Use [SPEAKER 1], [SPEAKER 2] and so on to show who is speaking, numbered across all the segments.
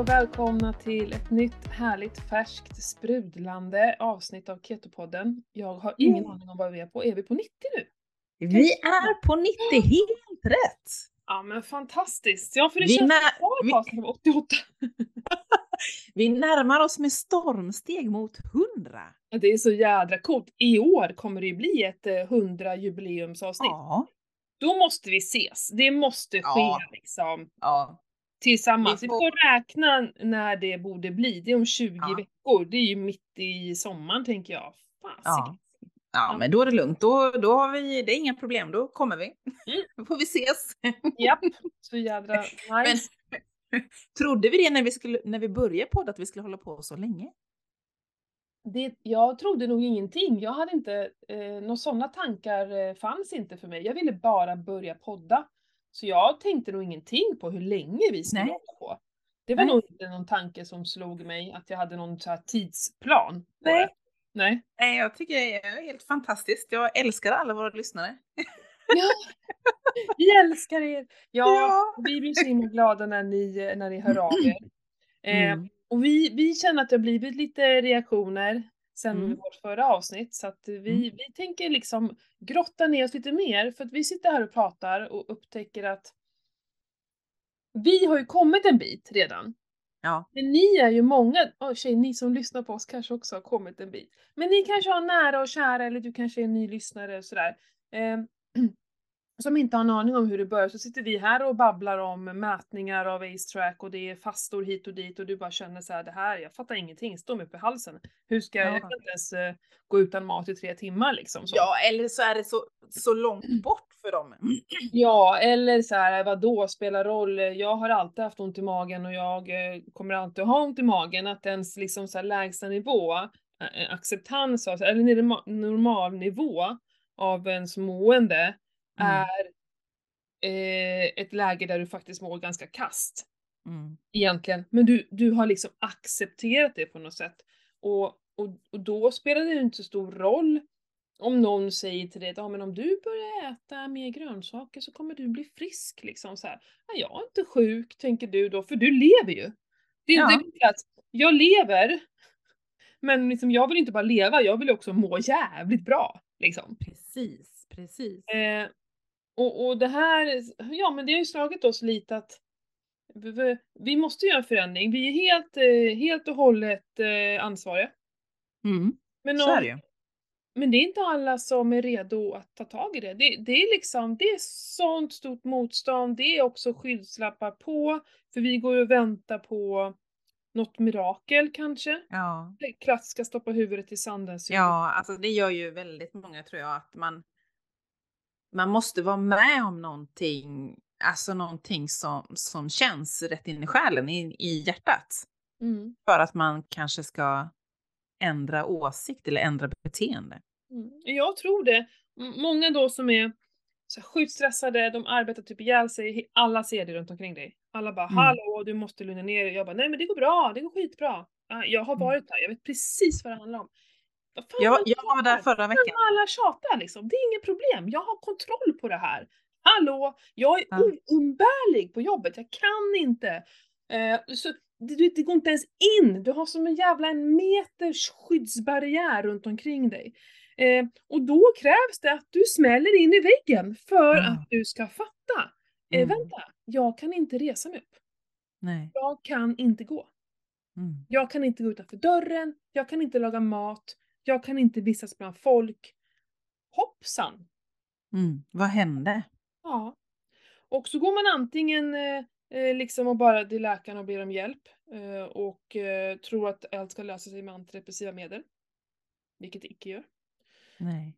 [SPEAKER 1] och välkomna till ett nytt härligt färskt sprudlande avsnitt av Ketopodden. Jag har ingen
[SPEAKER 2] Mm.
[SPEAKER 1] aning om vad vi är på. Är vi på 90 nu?
[SPEAKER 2] Vi är på 90, helt rätt!
[SPEAKER 1] Ja men fantastiskt! Ja för det
[SPEAKER 2] Vi
[SPEAKER 1] känns som
[SPEAKER 2] vi-
[SPEAKER 1] ett avsnitt av 88.
[SPEAKER 2] Vi närmar oss med stormsteg mot 100.
[SPEAKER 1] Det är så jädra coolt. I år kommer det ju bli ett eh, 100 jubileumsavsnitt.
[SPEAKER 2] Ja.
[SPEAKER 1] Då måste vi ses. Det måste ske
[SPEAKER 2] Ja.
[SPEAKER 1] liksom
[SPEAKER 2] ja.
[SPEAKER 1] Tillsammans.
[SPEAKER 2] Vi
[SPEAKER 1] Vi
[SPEAKER 2] får-
[SPEAKER 1] får räkna när det borde bli. Det är om 20
[SPEAKER 2] Ja.
[SPEAKER 1] veckor. Det är ju mitt i sommaren tänker jag. Fasiken.
[SPEAKER 2] Ja. Ja, men då är det lugnt. Då, då har vi, det är inga problem, då kommer vi.
[SPEAKER 1] Mm.
[SPEAKER 2] Då får vi ses.
[SPEAKER 1] Japp, så jädra nice.
[SPEAKER 2] Trodde vi det när vi, skulle, när vi började podda, att vi skulle hålla på så länge?
[SPEAKER 1] Det, jag trodde nog ingenting. Jag hade inte, eh, några sådana tankar eh, fanns inte för mig. Jag ville bara börja podda. Så jag tänkte nog ingenting på hur länge vi skulle
[SPEAKER 2] Nej.
[SPEAKER 1] hålla på. Det var
[SPEAKER 2] Nej.
[SPEAKER 1] nog inte någon tanke som slog mig att jag hade någon så här tidsplan.
[SPEAKER 2] Nej.
[SPEAKER 1] Nej.
[SPEAKER 2] Nej, jag tycker det är helt fantastiskt. Jag älskar alla våra lyssnare.
[SPEAKER 1] Ja, vi älskar er! Ja,
[SPEAKER 2] Ja.
[SPEAKER 1] vi blir så himla glada när ni, när ni hör av er. Eh,
[SPEAKER 2] Mm.
[SPEAKER 1] Och vi, vi känner att det har blivit lite reaktioner sen
[SPEAKER 2] Mm.
[SPEAKER 1] vårt förra avsnitt så att vi,
[SPEAKER 2] Mm.
[SPEAKER 1] vi tänker liksom grotta ner oss lite mer för att vi sitter här och pratar och upptäcker att vi har ju kommit en bit redan.
[SPEAKER 2] Ja.
[SPEAKER 1] Men ni är ju många, oh, tjej, ni som lyssnar på oss kanske också har kommit en bit. Men ni kanske har nära och kära eller du kanske är en ny lyssnare och sådär. Eh, som inte har en aning om hur det börjar så sitter vi här och babblar om mätningar av AceTrack och det är fastor hit och dit och du bara känner så här, det här, jag fattar ingenting, står mig i halsen. Hur ska jag,
[SPEAKER 2] Ja.
[SPEAKER 1] jag kan inte ens eh, gå utan mat i tre timmar liksom. Så.
[SPEAKER 2] ja, eller så är det så, så långt bort för dem.
[SPEAKER 1] Ja, eller så här, vadå spelar roll? Jag har alltid haft ont i magen och jag eh, kommer alltid ha ont i magen. Att ens liksom så här lägsta nivå, eh, acceptans av, eller norma- normal nivå av ens mående
[SPEAKER 2] Mm.
[SPEAKER 1] är eh, ett läge där du faktiskt mår ganska kast
[SPEAKER 2] Mm.
[SPEAKER 1] egentligen. Men du, du har liksom accepterat det på något sätt. Och, och, och då spelar det inte så stor roll om någon säger till dig att ah, men om du börjar äta mer grönsaker så kommer du bli frisk. Liksom så här. "Ja, jag är inte sjuk, tänker du då, för du lever ju. Det är
[SPEAKER 2] Ja.
[SPEAKER 1] inte att jag lever, men liksom, jag vill inte bara leva, jag vill också må jävligt bra. Liksom.
[SPEAKER 2] Precis, precis.
[SPEAKER 1] Eh, och, och det här, ja men det har ju slagit oss lite att vi- måste göra en förändring. Vi är helt, eh, helt och hållet eh, ansvariga.
[SPEAKER 2] Mm.
[SPEAKER 1] Men,
[SPEAKER 2] Så är
[SPEAKER 1] om,
[SPEAKER 2] det
[SPEAKER 1] men det är inte alla som är redo att ta tag i det. Det, det är liksom, det är sånt stort motstånd. Det är också skyddslappar på, för vi går och väntar på något mirakel kanske.
[SPEAKER 2] Ja.
[SPEAKER 1] Det klassiska stoppa huvudet i sanden.
[SPEAKER 2] ja, alltså det gör ju väldigt många tror jag att man man måste vara med om någonting, alltså någonting som, som känns rätt in i själen, i, i hjärtat.
[SPEAKER 1] Mm.
[SPEAKER 2] För att man kanske ska ändra åsikt eller ändra beteende.
[SPEAKER 1] Mm. Jag tror det. Många då som är så sjukt stressade, de arbetar typ ihjäl sig, alla ser det runt omkring dig. Alla bara
[SPEAKER 2] Mm.
[SPEAKER 1] “Hallå, du måste lugna ner dig”. Jag bara “Nej men det går bra, det går skitbra”. Ja, Jag har
[SPEAKER 2] Mm.
[SPEAKER 1] varit där, jag vet precis vad det handlar om. Vad fan
[SPEAKER 2] Jag, jag var där förra veckan.
[SPEAKER 1] alla tjatar liksom, det är inget problem. Jag har kontroll på det här. Hallå, jag är
[SPEAKER 2] Ja.
[SPEAKER 1] oumbärlig på jobbet, jag kan inte. Eh, så, det, det- går inte ens in, du har som en jävla en meters skyddsbarriär runt omkring dig. Eh, och då krävs det att du smäller in i väggen för
[SPEAKER 2] Ja.
[SPEAKER 1] att du ska fatta. Eh,
[SPEAKER 2] Mm.
[SPEAKER 1] vänta, jag kan inte resa mig upp.
[SPEAKER 2] Nej.
[SPEAKER 1] Jag kan inte gå.
[SPEAKER 2] Mm.
[SPEAKER 1] Jag kan inte gå utanför dörren, jag kan inte laga mat, jag kan inte vistas bland folk. Hoppsan!
[SPEAKER 2] Mm. Vad hände?
[SPEAKER 1] Ja. Och så går man antingen eh, eh, liksom och bara till läkaren och ber om hjälp eh, och eh, tror att allt ska lösa sig med antidepressiva medel. Vilket det icke gör.
[SPEAKER 2] Nej.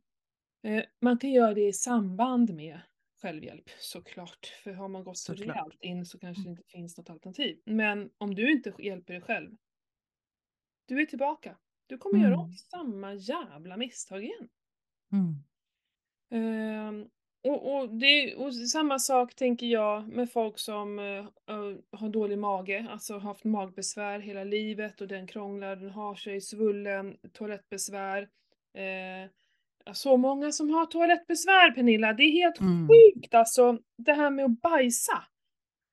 [SPEAKER 1] Eh, man kan göra det i samband med självhjälp såklart. För har man gått så rejält in så kanske det inte finns något alternativ. Men om du inte hjälper dig själv. Du är tillbaka. Du kommer göra om
[SPEAKER 2] Mm.
[SPEAKER 1] samma jävla misstag igen.
[SPEAKER 2] Mm.
[SPEAKER 1] Ehm, och, och, det, och samma sak tänker jag med folk som eh, har dålig mage, alltså haft magbesvär hela livet och den krånglar, den har sig svullen, toalettbesvär. Eh, så många som har toalettbesvär Pernilla, det är helt
[SPEAKER 2] Mm.
[SPEAKER 1] sjukt alltså det här med att bajsa.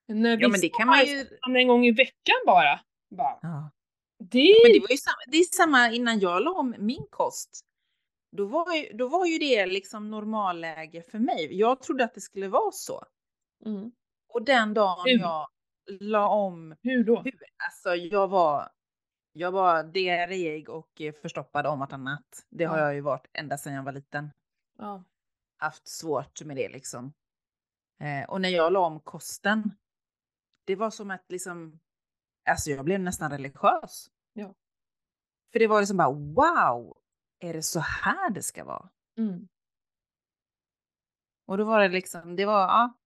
[SPEAKER 1] När
[SPEAKER 2] Ja, men det kan man ju...
[SPEAKER 1] en gång i veckan bara. bara.
[SPEAKER 2] Ja.
[SPEAKER 1] Det,
[SPEAKER 2] Men det var ju samma, det är samma innan jag la om min kost. Då var, ju, då var ju det liksom normalläge för mig. Jag trodde att det skulle vara så.
[SPEAKER 1] mm.
[SPEAKER 2] Och den dagen
[SPEAKER 1] Hur?
[SPEAKER 2] jag la om,
[SPEAKER 1] Hur då?
[SPEAKER 2] hur, alltså jag var, jag var diarréig och förstoppad om vartannat. Det har
[SPEAKER 1] Ja.
[SPEAKER 2] jag ju varit ända sedan jag var liten.
[SPEAKER 1] Ja.
[SPEAKER 2] Haft svårt med det liksom. Eh, och när jag la om kosten, det var som att liksom, alltså jag blev nästan religiös.
[SPEAKER 1] Ja.
[SPEAKER 2] För det var liksom bara wow, är det så här det ska vara?
[SPEAKER 1] Mm.
[SPEAKER 2] Och då var det liksom, det var, ja,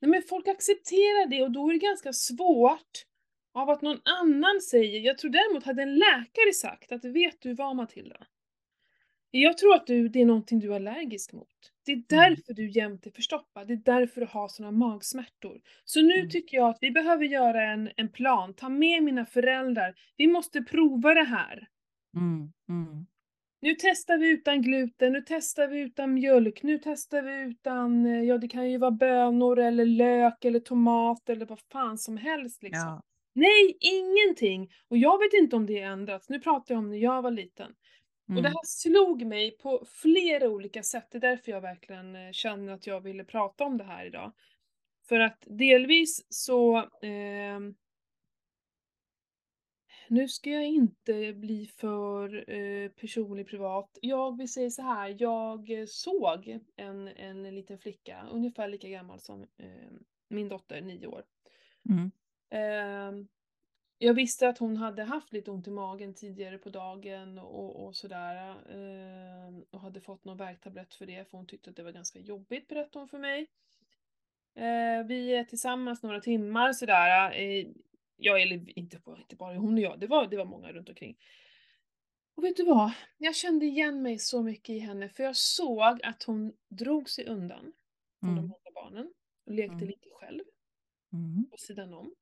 [SPEAKER 1] Nej, men folk accepterar det och då är det ganska svårt av att någon annan säger, jag tror däremot hade en läkare sagt att vet du vad Matilda? Jag tror att du, det är någonting du är allergisk mot. Det är därför du jämt är förstoppad, det är därför du har såna magsmärtor. Så nu
[SPEAKER 2] Mm.
[SPEAKER 1] tycker jag att vi behöver göra en, en plan, ta med mina föräldrar, vi måste prova det här.
[SPEAKER 2] mm, mm,
[SPEAKER 1] Nu testar vi utan gluten, nu testar vi utan mjölk, nu testar vi utan, eh, ja det kan ju vara bönor eller lök eller tomat eller vad fan som helst liksom.
[SPEAKER 2] ja,
[SPEAKER 1] Nej, ingenting! Och jag vet inte om det ändrats, nu pratar jag om när jag var liten. Och det
[SPEAKER 2] mm,
[SPEAKER 1] här slog mig på flera olika sätt, det är därför jag verkligen eh, känner att jag ville prata om det här idag. För att delvis så ehm, nu ska jag inte bli för eh, personlig privat. Jag vill säga så här, jag eh, såg en, en liten flicka, ungefär lika gammal som eh, min dotter, nio år.
[SPEAKER 2] mm,
[SPEAKER 1] Ehm, jag visste att hon hade haft lite ont i magen tidigare på dagen och, och sådär. ehm, och hade fått någon värktablett för det, för hon tyckte att det var ganska jobbigt, berättade hon för mig. Eh, vi är tillsammans några timmar sådär. Eh, jag, eller inte bara, inte bara hon och jag, det var, det var många runt omkring. Och vet du vad? Jag kände igen mig så mycket i henne, för jag såg att hon drog sig undan från de
[SPEAKER 2] mm,
[SPEAKER 1] andra barnen och lekte
[SPEAKER 2] Mm.
[SPEAKER 1] lite själv
[SPEAKER 2] mm,
[SPEAKER 1] på sidan om.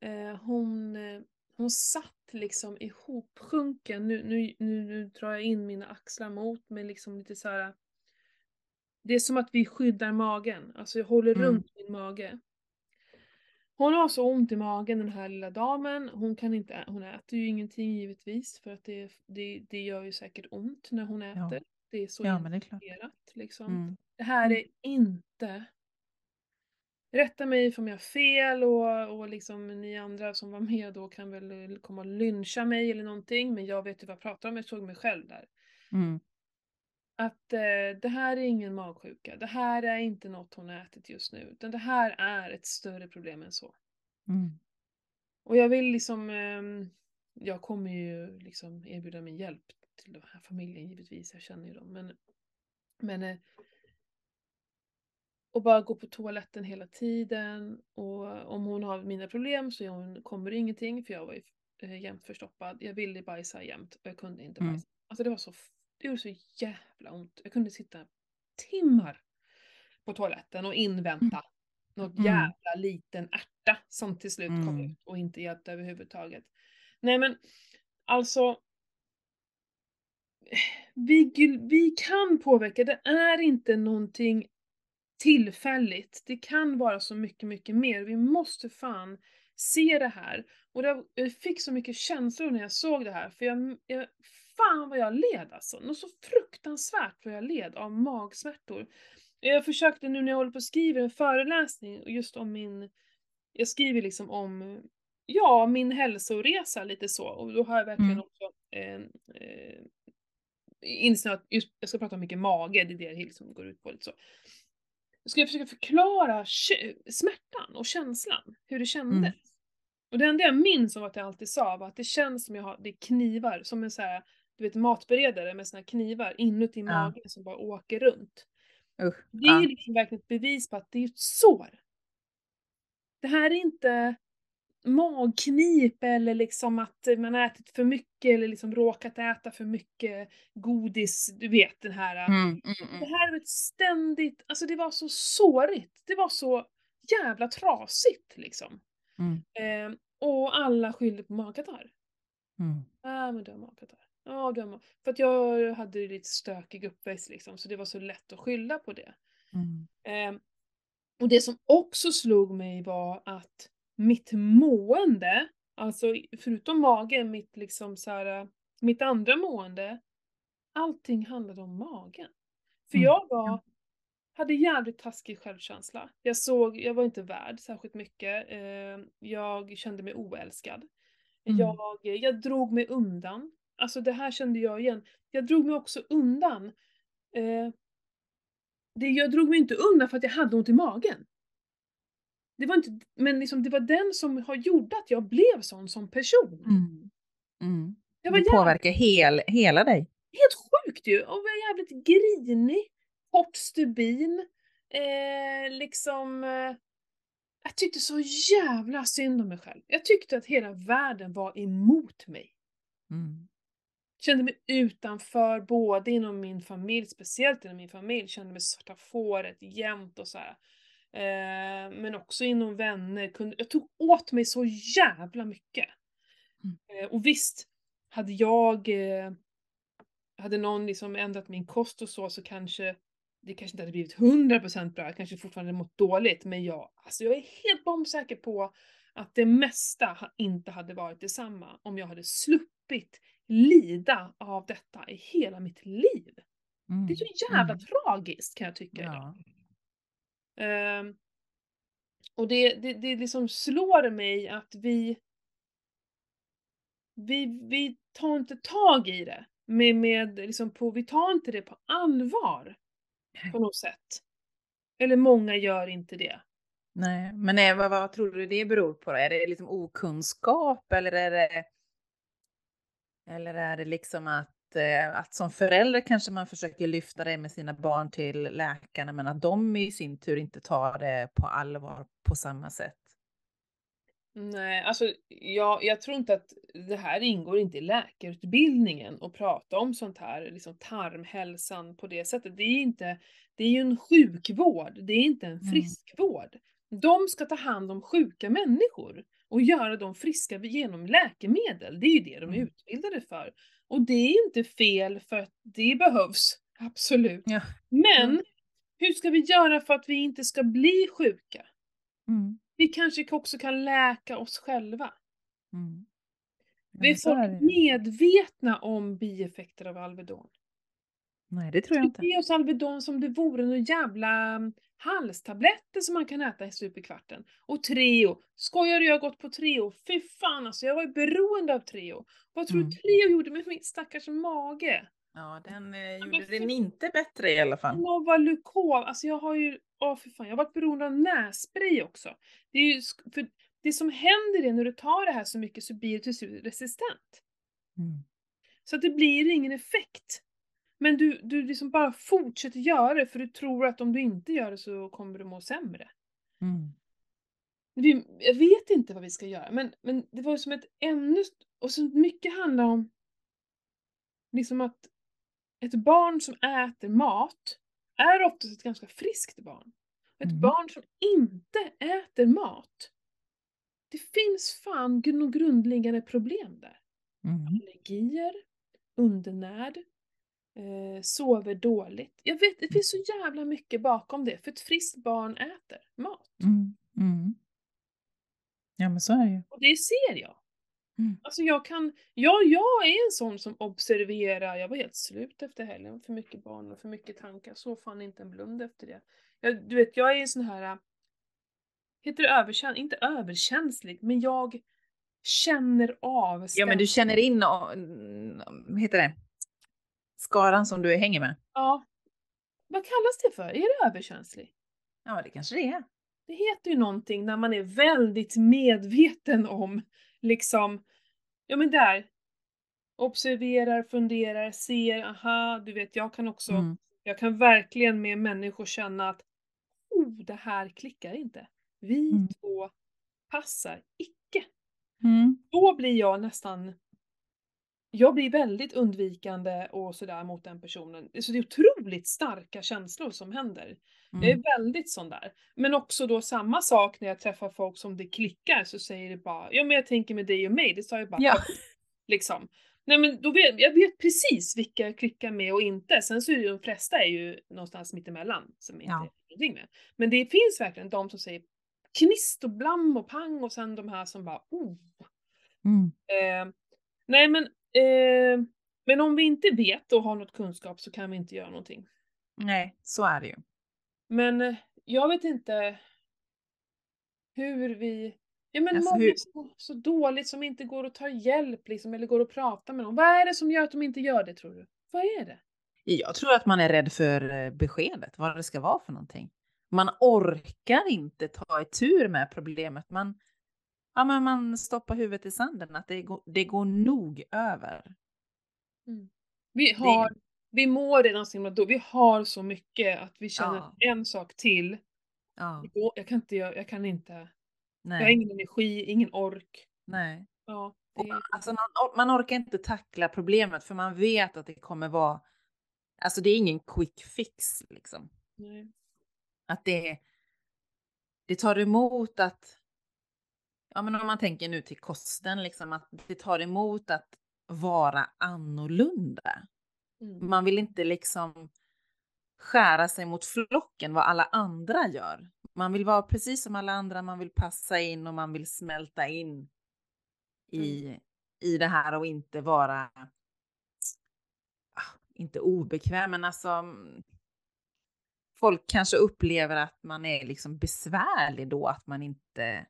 [SPEAKER 1] Eh, hon, eh, hon satt liksom ihopsjunken, nu, nu, nu, nu drar jag in mina axlar mot mig liksom lite så här. Det är som att vi skyddar magen, alltså jag håller
[SPEAKER 2] Mm.
[SPEAKER 1] runt min mage. Hon har så ont i magen den här lilla damen, hon kan inte, hon äter ju ingenting givetvis för att det, det, det gör ju säkert ont när hon
[SPEAKER 2] Ja.
[SPEAKER 1] äter. Det är så
[SPEAKER 2] ja det är
[SPEAKER 1] infekterat liksom.
[SPEAKER 2] Mm,
[SPEAKER 1] Det här
[SPEAKER 2] Mm.
[SPEAKER 1] är inte Rätta mig om jag har fel och, och liksom ni andra som var med då kan väl eh, komma och lyncha mig eller någonting, men jag vet ju vad jag pratar om, jag såg mig själv där.
[SPEAKER 2] mm,
[SPEAKER 1] Att eh, det här är ingen magsjuka, det här är inte något hon har ätit just nu, utan det här är ett större problem än så.
[SPEAKER 2] mm,
[SPEAKER 1] Och jag vill liksom, ehm, jag kommer ju liksom erbjuda min hjälp till den här familjen givetvis, jag känner ju dem, men, men eh, och bara gå på toaletten hela tiden och om hon har mina problem så hon, kommer det ingenting för jag var ju eh, jämt förstoppad. Jag ville bajsa jämt och jag kunde inte
[SPEAKER 2] Mm.
[SPEAKER 1] bajsa. Alltså det var så, det gjorde så jävla ont. Jag kunde sitta timmar på toaletten och invänta något
[SPEAKER 2] Mm.
[SPEAKER 1] jävla liten ärta som till slut kom
[SPEAKER 2] Mm.
[SPEAKER 1] ut och inte hjälpte överhuvudtaget. Nej men alltså vi, vi kan påverka, det är inte någonting tillfälligt. Det kan vara så mycket, mycket mer. Vi måste fan se det här. Och jag fick så mycket känslor när jag såg det här, för jag, jag, fan vad jag led alltså. Något så fruktansvärt vad jag led av magsmärtor. Jag försökte nu när jag håller på och skriver en föreläsning just om min, jag skriver liksom om, ja, min hälsoresa lite så. Och då har jag verkligen
[SPEAKER 2] Mm.
[SPEAKER 1] också eh, eh, insnöat, just, jag ska prata om mycket mage, det är det liksom går ut på lite så. Jag ska försöka förklara smärtan och känslan, hur det kändes.
[SPEAKER 2] Mm.
[SPEAKER 1] Och det enda jag minns av att jag alltid sa var att det känns som jag har, det är knivar, som en så här, du vet matberedare med såna knivar inuti
[SPEAKER 2] Ja.
[SPEAKER 1] magen som bara åker runt.
[SPEAKER 2] Usch.
[SPEAKER 1] Det är
[SPEAKER 2] Ja.
[SPEAKER 1] liksom verkligen ett bevis på att det är ett sår. Det här är inte magknip eller liksom att man ätit för mycket eller liksom råkat äta för mycket godis, du vet den här
[SPEAKER 2] Mm, mm,
[SPEAKER 1] det
[SPEAKER 2] mm.
[SPEAKER 1] här var ett ständigt, alltså det var så sårigt. Det var så jävla trasigt liksom.
[SPEAKER 2] Mm.
[SPEAKER 1] Eh, och alla skyllde på magkatarr.
[SPEAKER 2] Mm.
[SPEAKER 1] Ja men du har magkatarr. Ja du har mag... För att jag hade lite stökig uppväxt liksom, så det var så lätt att skylla på det.
[SPEAKER 2] Mm.
[SPEAKER 1] Eh, Och det som också slog mig var att mitt mående, alltså förutom magen, mitt liksom så här, mitt andra mående, allting handlade om magen. För
[SPEAKER 2] Mm.
[SPEAKER 1] jag var, hade jävligt taskig självkänsla. Jag såg, jag var inte värd särskilt mycket. Eh, jag kände mig oälskad.
[SPEAKER 2] Mm.
[SPEAKER 1] Jag, jag drog mig undan. Alltså det här kände jag igen. Jag drog mig också undan. Eh, det, jag drog mig inte undan för att jag hade ont i magen. Det var inte, men liksom, det var den som har gjort att jag blev sån som person.
[SPEAKER 2] Mm. Mm.
[SPEAKER 1] Jag var
[SPEAKER 2] Det påverkar hel, hela dig.
[SPEAKER 1] helt sjukt ju! Och var jävligt grinig, kort stubin, eh, liksom... Eh, jag tyckte så jävla synd om mig själv. Jag tyckte att hela världen var emot mig.
[SPEAKER 2] Mm.
[SPEAKER 1] Kände mig utanför, både inom min familj, speciellt inom min familj, kände mig svarta fåret jämt och så här. Eh, men också inom vänner. Kunde, jag tog åt mig så jävla mycket.
[SPEAKER 2] Mm.
[SPEAKER 1] Eh, och visst, hade jag, eh, hade någon liksom ändrat min kost och så, så kanske det kanske inte hade blivit 100% bra, jag kanske fortfarande mått dåligt, men jag, alltså jag är helt bombsäker på att det mesta inte hade varit detsamma om jag hade sluppit lida av detta i hela mitt liv.
[SPEAKER 2] Mm.
[SPEAKER 1] Det är så jävla
[SPEAKER 2] Mm.
[SPEAKER 1] tragiskt kan jag tycka idag. Ehm, och det, det, det liksom slår mig att vi, vi, vi tar inte tag i det. Med, med liksom på, vi tar inte det på allvar på något sätt. Eller många gör inte det.
[SPEAKER 2] Nej, men Eva, vad, tror du det beror på? Då? Är det liksom okunskap eller är det, eller är det liksom att, att som förälder kanske man försöker lyfta det med sina barn till läkarna men att de i sin tur inte tar det på allvar på samma sätt?
[SPEAKER 1] Nej, alltså jag, jag tror inte att det här ingår inte i läkarutbildningen att prata om sånt här, liksom tarmhälsan på det sättet. Det är inte, det är ju en sjukvård, det är inte en
[SPEAKER 2] Mm.
[SPEAKER 1] friskvård. De ska ta hand om sjuka människor och göra dem friska genom läkemedel. Det är ju det de är
[SPEAKER 2] Mm.
[SPEAKER 1] utbildade för. Och det är inte fel för att det behövs, absolut.
[SPEAKER 2] Ja.
[SPEAKER 1] Men
[SPEAKER 2] Mm.
[SPEAKER 1] hur ska vi göra för att vi inte ska bli sjuka?
[SPEAKER 2] Mm.
[SPEAKER 1] Vi kanske också kan läka oss själva.
[SPEAKER 2] Mm.
[SPEAKER 1] Vi
[SPEAKER 2] så är
[SPEAKER 1] medvetna om bieffekter av Alvedon?
[SPEAKER 2] Nej, det tror jag inte.
[SPEAKER 1] ger oss Alvedon som det vore några jävla halstabletter som man kan äta i stup i kvarten. Och Treo. Skojar du? Jag har gått på Treo. Fy fan alltså, jag var ju beroende av Treo. Vad tror
[SPEAKER 2] Mm.
[SPEAKER 1] du Treo gjorde med min stackars mage?
[SPEAKER 2] Ja, den eh, gjorde
[SPEAKER 1] fy-
[SPEAKER 2] den inte bättre i alla fall.
[SPEAKER 1] Novalucol, alltså jag har ju, åh för fan, jag har varit beroende av nässpray också. Det är ju, för det som händer är när du tar det här så mycket så blir du till slut resistent.
[SPEAKER 2] Mm.
[SPEAKER 1] Så att det blir ingen effekt. Men du, du liksom bara fortsätter göra det för du tror att om du inte gör det så kommer du må sämre.
[SPEAKER 2] Mm.
[SPEAKER 1] Vi, jag vet inte vad vi ska göra men, men det var som ett ännu... Och så mycket handlar om liksom att ett barn som äter mat är oftast ett ganska friskt barn. Ett
[SPEAKER 2] Mm.
[SPEAKER 1] barn som inte äter mat, det finns fan gr- några grundläggande problem där.
[SPEAKER 2] Mm.
[SPEAKER 1] allergier, undernärd, eh, sover dåligt. Jag vet, det finns så jävla mycket bakom det, för ett friskt barn äter mat.
[SPEAKER 2] Mm. Mm. Ja, men så är det ju.
[SPEAKER 1] Och det ser jag.
[SPEAKER 2] Mm.
[SPEAKER 1] Alltså jag kan, ja, jag är en sån som observerar, jag var helt slut efter helgen, för mycket barn och för mycket tankar, så fan inte en blund efter det. Jag, du vet, jag är en sån här, heter det överkänslig? Inte överkänslig, men jag känner av
[SPEAKER 2] Ja, men du känner in, och- mm, heter det, skaran som du hänger med.
[SPEAKER 1] Ja. Vad kallas det för? Är det överkänslig?
[SPEAKER 2] Ja, det kanske det är.
[SPEAKER 1] Det heter ju någonting när man är väldigt medveten om, liksom, ja men där, observerar, funderar, ser, aha, du vet, jag kan också,
[SPEAKER 2] Mm.
[SPEAKER 1] jag kan verkligen med människor känna att, oh, det här klickar inte. Vi
[SPEAKER 2] Mm.
[SPEAKER 1] två passar icke.
[SPEAKER 2] Mm.
[SPEAKER 1] Då blir jag nästan, jag blir väldigt undvikande och sådär mot den personen. Så det är otroligt starka känslor som händer. Jag
[SPEAKER 2] Mm.
[SPEAKER 1] är väldigt sån där. Men också då samma sak när jag träffar folk som det klickar så säger det bara, ja men jag tänker med dig och mig, det sa jag bara
[SPEAKER 2] Ja.
[SPEAKER 1] liksom. Nej men då vet, jag vet precis vilka jag klickar med och inte. Sen så är ju de flesta är ju någonstans mittemellan som inte
[SPEAKER 2] Ja.
[SPEAKER 1] någonting med. Men det finns verkligen de som säger knist och blam och pang och sen de här som bara oh.
[SPEAKER 2] Mm.
[SPEAKER 1] Eh, nej men, eh, men om vi inte vet och har något kunskap så kan vi inte göra någonting.
[SPEAKER 2] Nej, så är det ju.
[SPEAKER 1] Men eh, jag vet inte hur vi... Ja men
[SPEAKER 2] Alltså,
[SPEAKER 1] många
[SPEAKER 2] hur-
[SPEAKER 1] är så, så dåligt som inte går att ta hjälp liksom, eller går att prata med någon. Vad är det som gör att de inte gör det tror du? Vad är det?
[SPEAKER 2] Jag tror att man är rädd för eh, beskedet, vad det ska vara för någonting. Man orkar inte ta tur med problemet. Man, ja, men man stoppar huvudet i sanden, att det går, det går nog över.
[SPEAKER 1] Vi har, vi mår redan så himla dåligt. Vi har så mycket att vi känner
[SPEAKER 2] Ja.
[SPEAKER 1] en sak till.
[SPEAKER 2] Ja,
[SPEAKER 1] Då- Jag kan inte, göra- jag kan inte. Jag har
[SPEAKER 2] nej,
[SPEAKER 1] ingen energi, ingen ork.
[SPEAKER 2] nej.
[SPEAKER 1] Ja, det,
[SPEAKER 2] Alltså man, man orkar inte tackla problemet för man vet att det kommer vara, alltså det är ingen quick fix liksom.
[SPEAKER 1] nej.
[SPEAKER 2] Att det, det tar emot att, ja men om man tänker nu till kosten, liksom att det tar emot att vara annorlunda.
[SPEAKER 1] Mm.
[SPEAKER 2] Man vill inte liksom skära sig mot flocken, vad alla andra gör. Man vill vara precis som alla andra, man vill passa in och man vill smälta in i, i det här och inte vara, ah, inte obekväm, men alltså mm, folk kanske upplever att man är liksom besvärlig då, att man inte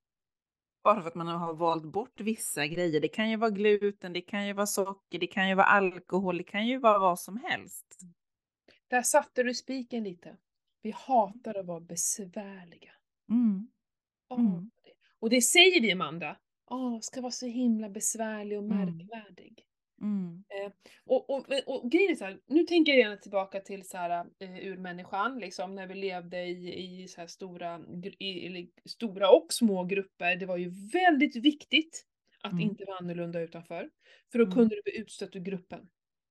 [SPEAKER 2] bara för att man har valt bort vissa grejer. Det kan ju vara gluten, det kan ju vara socker, det kan ju vara alkohol, det kan ju vara vad som helst.
[SPEAKER 1] Där satte du spiken lite. Vi hatar att vara besvärliga.
[SPEAKER 2] Mm. Mm.
[SPEAKER 1] Och det säger vi Amanda. Åh, ska vara så himla besvärlig och
[SPEAKER 2] Mm. Mm.
[SPEAKER 1] Och, och, och grejen är så här, nu tänker jag gärna tillbaka till så här, eh, urmänniskan, liksom när vi levde i, i så här stora, i, stora och små grupper. Det var ju väldigt viktigt att
[SPEAKER 2] Mm.
[SPEAKER 1] inte vara annorlunda utanför. För då
[SPEAKER 2] Mm.
[SPEAKER 1] kunde du bli utstött ur gruppen.